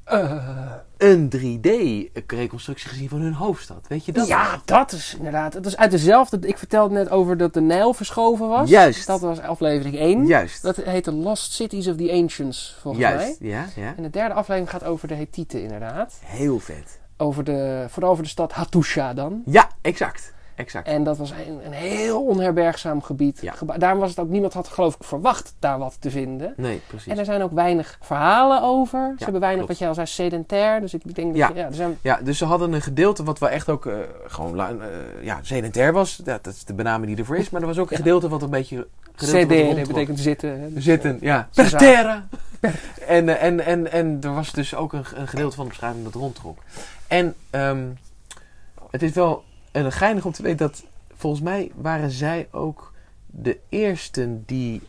Eh, een 3D-reconstructie gezien van hun hoofdstad. Weet je dat? ja, dat is inderdaad. Het is uit dezelfde. Ik vertelde net over dat de Nijl verschoven was. Juist. Dat was aflevering 1. Juist. Dat heette Lost Cities of the Ancients, volgens mij. Juist, ja, ja. En de derde aflevering gaat over de Hethieten, inderdaad. Heel vet. Over de, vooral over de stad Hattusha dan. Ja, exact. Exact. En dat was een, een heel onherbergzaam gebied. Ja. Geba- Daarom was het ook, niemand had geloof ik verwacht daar wat te vinden. Nee, precies. En er zijn ook weinig verhalen over. Ze hebben weinig, klopt. wat jij al zei, sedentair. Dus ik denk dat Ja. je- ja, er zijn Ja, dus ze hadden een gedeelte wat wel echt ook eh, gewoon eh, ja, sedentair was. Ja, dat is de benaming die ervoor is. Maar er was ook een gedeelte wat een beetje... CD, dat betekent zitten. hè. Dus, Zitten, ja. Ze Per terra. En, eh, en, en, en er was dus ook een, een gedeelte van de beschrijving dat rondtrok. En ehm, het is wel een geinig om te weten dat volgens mij waren zij ook de eersten die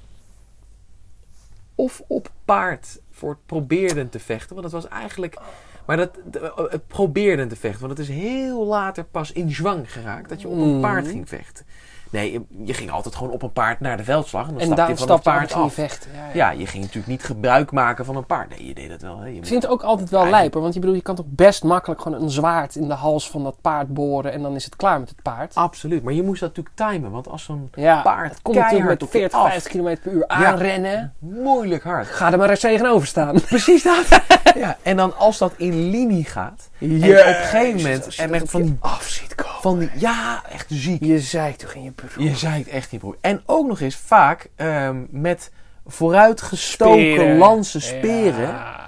of op paard voor probeerden te vechten. Want dat was eigenlijk... Maar dat, de- het probeerden te vechten. Want het is heel later pas in zwang geraakt dat je op een Mhm. paard ging vechten. Nee, je, je ging altijd gewoon op een paard naar de veldslag. En dan En stapte je van stapte paard af. vechten. Ja, ja. Ja, je ging natuurlijk niet gebruik maken van een paard. Nee, je deed dat wel. Hè. Je Ik vind het ook altijd wel Eigenlijk- lijper. Want je, bedoel, je kan toch best makkelijk gewoon een zwaard in de hals van dat paard boren. En dan is het klaar met het paard. Absoluut, maar je moest dat natuurlijk timen. Want als zo'n Ja, paard komt natuurlijk met op je 40, af. 50 km per uur aanrennen. moeilijk hard. Ga er maar eens tegenover staan. Precies dat. ja, en dan als dat in linie gaat. En op een gegeven moment. En echt van die, af ziet komen. van die. Ja, echt ziek. Je zei toch in je bureau. Je zei het echt niet, broer. En ook nog eens vaak ehm, met vooruitgestoken Speren. lansen speren. Ja.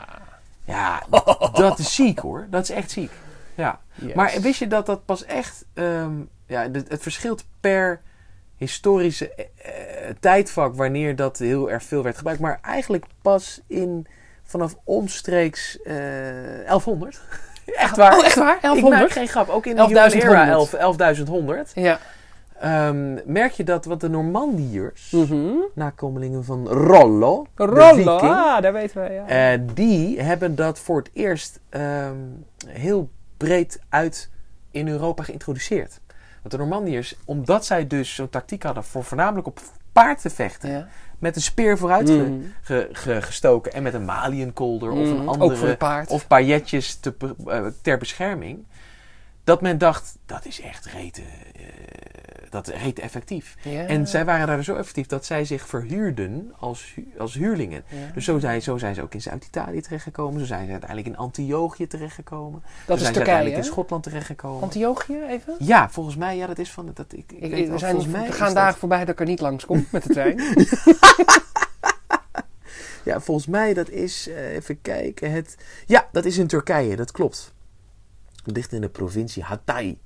Ja, dat is ziek hoor. Dat is echt ziek. Ja. Yes. Maar wist je dat dat pas echt... ehm, ja, het, het verschilt per historische eh, eh, tijdvak wanneer dat heel erg veel werd gebruikt. Maar eigenlijk pas in vanaf omstreeks eh 1100. echt waar. Oh, echt waar? Ik maak 1100? geen grap. Ook in de Human 11.100. Era 11 11.100 Ja. ehm, merk je dat wat de Normandiërs, Mhm. nakomelingen van Rollo, Rollo, viking, ah, daar weten we. Ja. eh, die hebben dat voor het eerst ehm, heel breed uit in Europa geïntroduceerd. Want de Normandiërs, omdat zij dus zo'n tactiek hadden voor voornamelijk op paard te vechten, ja. Met een speer vooruit ge- ge- gestoken en met een maliënkolder of een Ook voor andere paard. of pailletjes te, eh, ter bescherming, dat men dacht dat is echt rete, eh, dat rete effectief. Ja. En zij waren daar zo effectief dat zij zich verhuurden als, hu- als huurlingen. Ja. Dus zo zijn, zo zijn ze ook in Zuid-Italië terechtgekomen. Zo zijn ze uiteindelijk in Antiochië terechtgekomen. dat zo is zijn ze Turkije, uiteindelijk hè? in Schotland terechtgekomen. Antiochië even? ja, volgens mij, ja, dat is van. Dat, ik, ik Ik, weet we, zijn, volgens mij we gaan dat- dagen voorbij dat ik er niet langs kom met de trein. Ja, volgens mij dat is, eh, even kijken, het... Ja, dat is in Turkije, dat klopt. Ligt in de provincie Hatay.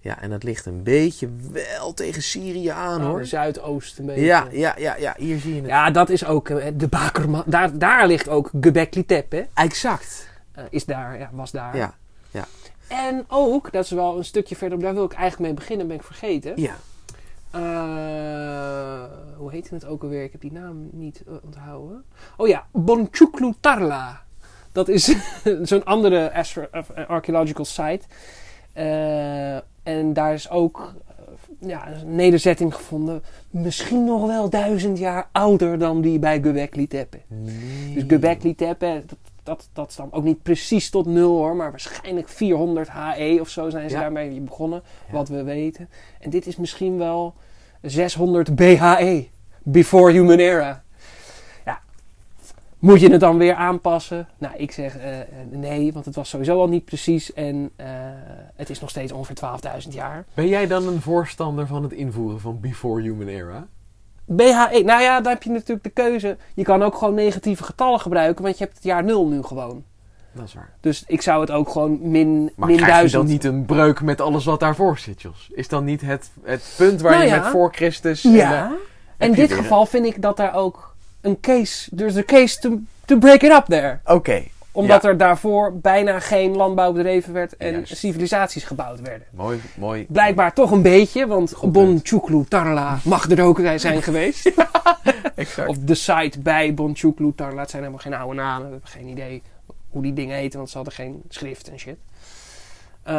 Ja, en dat ligt een beetje wel tegen Syrië aan, Oh, hoor. Zuidoost een beetje. Ja, ja, ja, ja, hier zie je het. Ja, dat is ook eh, de Bakerman. Daar, daar ligt ook Göbekli Tepe. Exact. Eh, is daar, ja, was daar. Ja, En ook, dat is wel een stukje verder, daar wil ik eigenlijk mee beginnen, ben ik vergeten. ja. Eh, hoe heette het ook alweer? Ik heb die naam niet onthouden. Oh ja, Bonchuklu Tarla. Dat is zo'n andere eh, archaeological site. Eh, en daar is ook eh, ja, een nederzetting gevonden. Misschien nog wel duizend jaar ouder dan die bij Göbekli Tepe. Nee. Dus Göbekli Tepe, dat, dat, dat stamt ook niet precies tot nul hoor. Maar waarschijnlijk 400 HE of zo zijn ze Ja. daarmee begonnen. Ja. Wat we weten. En dit is misschien wel 600 BHE. Before Human Era. Moet je het dan weer aanpassen? Nou, ik zeg eh, eh, nee, want het was sowieso al niet precies. En eh, het is nog steeds ongeveer 12.000 jaar. Ben jij dan een voorstander van het invoeren van Before Human Era? BHE, nou ja, dan heb je natuurlijk de keuze. Je kan ook gewoon negatieve getallen gebruiken, want je hebt het jaar 0 nu gewoon. Dat is waar. Dus ik zou het ook gewoon min, Maar min krijg je 1000. dan niet een breuk met alles wat daarvoor zit, Jos? Is dan niet het, het punt waar Nou je met voor Christus... en, Ja. eh, In je dit geval vind ik dat daar ook een case. There's a case to, to break it up there. Oké, Omdat Ja. er daarvoor bijna geen landbouw bedreven werd en Juist. civilisaties gebouwd werden. mooi, mooi. Blijkbaar toch een beetje, want Bon. Chuklu Tarla mag er ook zijn geweest. Exact. Of de site bij Bon Chuklu Tarla. Het zijn helemaal geen oude namen. We hebben geen idee hoe die dingen heten, want ze hadden geen schrift en shit. Eh,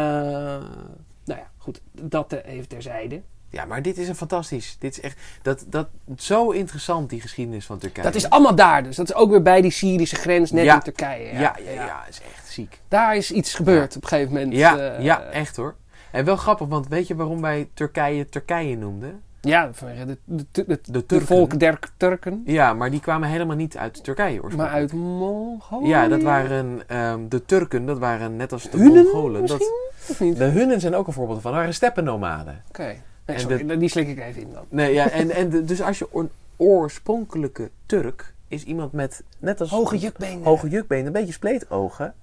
nou ja, goed. Dat eh, even terzijde. Ja, maar dit is een fantastisch. Dit is echt dat, dat, zo interessant, die geschiedenis van Turkije. Dat is allemaal daar dus. Dat is ook weer bij die Syrische grens, net Ja. in Turkije. Ja, ja, ja, ja, is echt ziek. Daar is iets gebeurd op een gegeven moment. Ja, eh, ja, echt hoor. En wel grappig, want weet je waarom wij Turkije Turkije noemden? Ja, vanwege de, de, de, de, volk der Turken. Ja, maar die kwamen helemaal niet uit Turkije Maar oorspronkelijk. uit Mongolië. Ja, dat waren ehm, de Turken, dat waren net als de Hunnen Mongolen. misschien? Dat, Of niet? de Hunnen zijn ook een voorbeeld van. Dat waren steppennomaden. Oké. Nee, En die slik ik even in dan. Nee, ja, en, en de- dus als je een oorspronkelijke Turk is iemand met net als Hoge jukbenen. hoge jukbenen, een beetje spleetogen.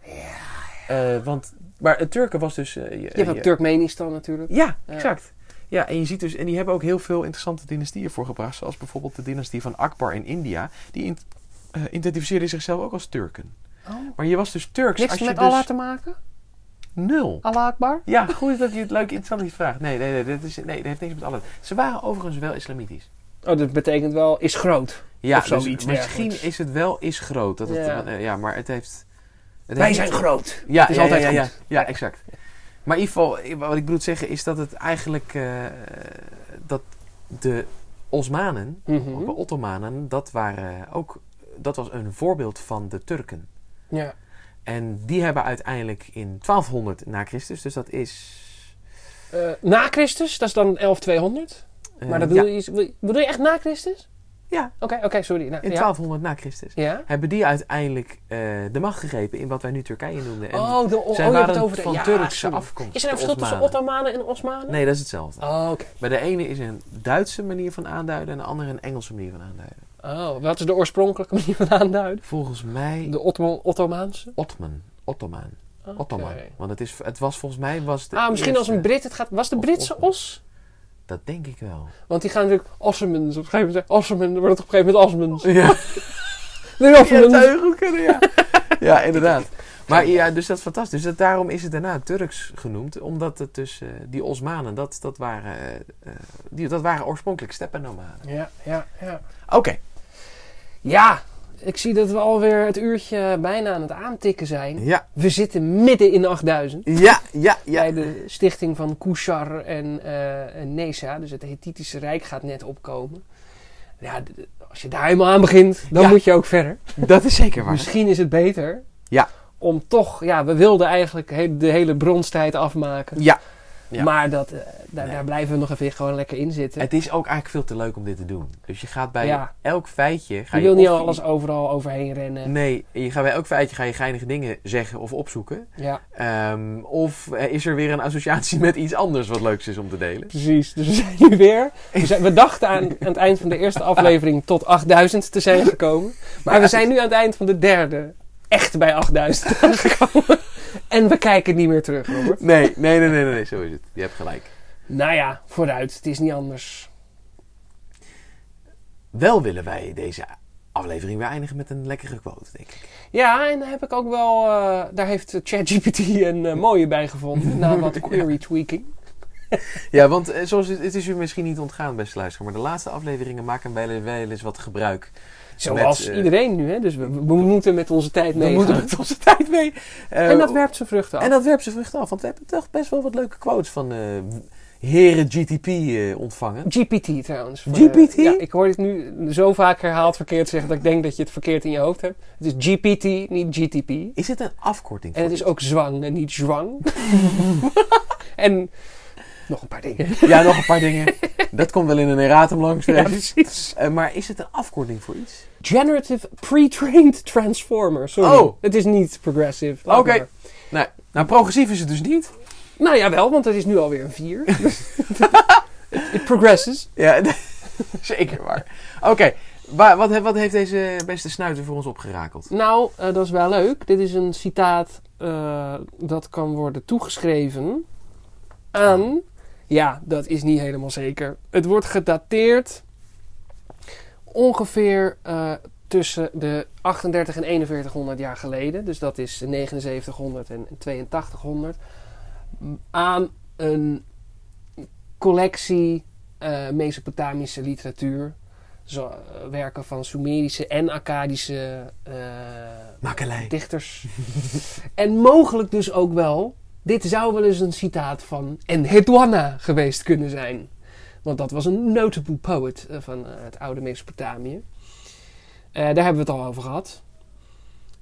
Ja. want, maar het Turken was dus. eh, Je hebt ook Turkmenistan natuurlijk. Ja, Ja. exact. Ja, en je ziet dus, en die hebben ook heel veel interessante dynastieën voorgebracht, zoals bijvoorbeeld de dynastie van Akbar in India. Die in, eh, identificeerde zichzelf ook als Turken. Oh. Maar je was dus Turks Niks als je met dus Allah te maken? Nul. Allah Akbar? Ja, goed dat je het leuk interessant iets vraagt. Nee, nee, nee, dat, is, nee, dat heeft niks met Allah. Ze waren overigens wel islamitisch. Oh, dat betekent wel, is groot. Ja, Of zoiets dus misschien dergelijks. is het wel is groot. Dat het, Ja. eh, ja, maar het heeft... Het Wij heeft zijn groot. Ja, Het is ja, altijd ja, ja, goed. ja, ja, exact. Maar in ieder geval, eh, wat ik bedoel te zeggen is dat het eigenlijk... eh, dat de Osmanen, of de Ottomanen, dat waren ook... Dat was een voorbeeld van de Turken. Ja. En die hebben uiteindelijk in 1200 na Christus, dus dat is... Eh, na Christus, dat is dan 11200. eh, maar dat ja, bedoel, je, bedoel je echt na Christus? Ja, Oké, oké, sorry. Nou, in ja. 1200 na Christus. Ja? Hebben die uiteindelijk eh, de macht gegrepen in wat wij nu Turkije noemden. En oh, de, oh, zij waren over de... van ja, Turkse sorry. afkomst. Is er een verschil tussen. Ottomanen en Osmanen? Nee, dat is hetzelfde. Oh, oké. Bij de ene is een Duitse manier van aanduiden en de andere een Engelse manier van aanduiden. Oh, wat is de oorspronkelijke manier van aanduiden? Volgens mij De Ottoman, Ottomaanse? Ottoman. Ottoman. Ottoman. Want het, is, het was volgens mij was de Ah, misschien als een Brit het gaat... Was de Britse Ottoman. os? Dat denk ik wel. Want die gaan natuurlijk Osmans. Op een gegeven moment dan wordt het op een gegeven moment Osmans. Ja, ja dat zou heel goed kunnen, ja. ja, inderdaad. Maar ja, dus dat is fantastisch. Dus dat, daarom is het daarna Turks genoemd. Omdat het dus, eh, die Osmanen, dat, dat, waren, eh, die, dat waren oorspronkelijk steppennomaden. Ja, ja, ja. Oké. Ja, ik zie dat we alweer het uurtje bijna aan het aantikken zijn. Ja, We zitten midden in 8000. ja, ja, ja. Bij de stichting van Kushar en, en Nesa. Dus het Hethitische Rijk gaat net opkomen. Ja, als je daar helemaal aan begint, dan Ja. moet je ook verder. Dat is zeker waar. Misschien is het beter Ja. om toch... Ja, we wilden eigenlijk de hele bronstijd afmaken. Ja. Ja. Maar dat, eh, daar, Nee. daar blijven we nog even gewoon lekker in zitten. Het is ook eigenlijk veel te leuk om dit te doen. Dus je gaat bij Ja. elk feitje... Ga je je wil niet of- alles overal overheen rennen. Nee, je gaat bij elk feitje ga je geinige dingen zeggen of opzoeken. Ja, Ehm, of eh, is er weer een associatie met iets anders wat leuks is om te delen? precies. Dus we zijn nu weer... We, zijn- we dachten aan, aan het eind van de eerste aflevering tot 8000 te zijn gekomen. Maar we zijn nu aan het eind van de derde echt bij 8000 aangekomen. En we kijken niet meer terug, Robert. Nee, nee, nee, nee, nee, zo is het. Je hebt gelijk. Nou ja, vooruit. Het is niet anders. Wel willen wij deze aflevering weer eindigen met een lekkere quote, denk ik. Ja, en daar heb ik ook wel... eh, daar heeft ChatGPT een eh, mooie bij gevonden. Na wat query tweaking. Ja, want eh, zoals het, het is u misschien niet ontgaan, beste luisteraar, maar de laatste afleveringen maken wij wel eens wat gebruik. Zoals Met, eh, iedereen nu, hè. Dus we, we moeten met onze tijd We meegaan. moeten met onze tijd mee. Eh, En dat werpt zijn vruchten af. En dat werpt ze vrucht af, want we hebben toch best wel wat leuke quotes van eh heren GTP eh, ontvangen. GPT trouwens. GPT? eh, ja, ik hoor dit nu zo vaak herhaald verkeerd zeggen dat ik denk dat je het verkeerd in je hoofd hebt. Het is GPT, niet GTP. Is het een afkorting? En het is ook zwang en niet zwang. en nog een paar dingen. Ja, nog een paar dingen. Dat komt wel in een erratum langs. Ja, precies. Eh, maar is het een afkorting voor iets? Generative Pre-Trained Transformer. Sorry. Oh. Het is niet progressive. Oké. maar. Nou, nou, progressief is het dus niet. Nou ja, wel, want het is nu alweer een 4. It progresses. Ja, zeker waar. Oké, wa- wat, wat heeft deze beste snuiter voor ons opgerakeld? Nou, eh, dat is wel leuk. Dit is een citaat eh, dat kan worden toegeschreven aan. Ja, dat is niet helemaal zeker. Het wordt gedateerd ongeveer eh, tussen de 38 en 4100 jaar geleden. Dus dat is 7900 en 8200. m, Aan een collectie eh, Mesopotamische literatuur. Zo, eh, werken van Sumerische en Akkadische dichters. en mogelijk dus ook wel, dit zou wel eens een citaat van Enheduanna geweest kunnen zijn. Want dat was een notable poet eh, van eh, het oude Mesopotamië. Eh, daar hebben we het al over gehad.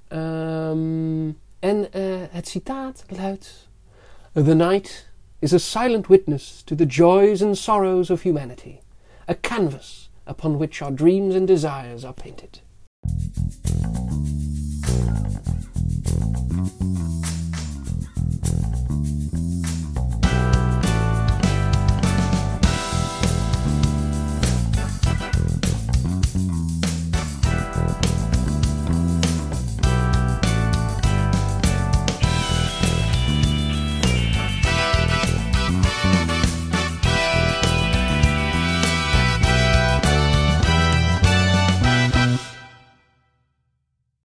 Ehm, en het citaat luidt: The night is a silent witness to the joys and sorrows of humanity, a canvas upon which our dreams and desires are painted.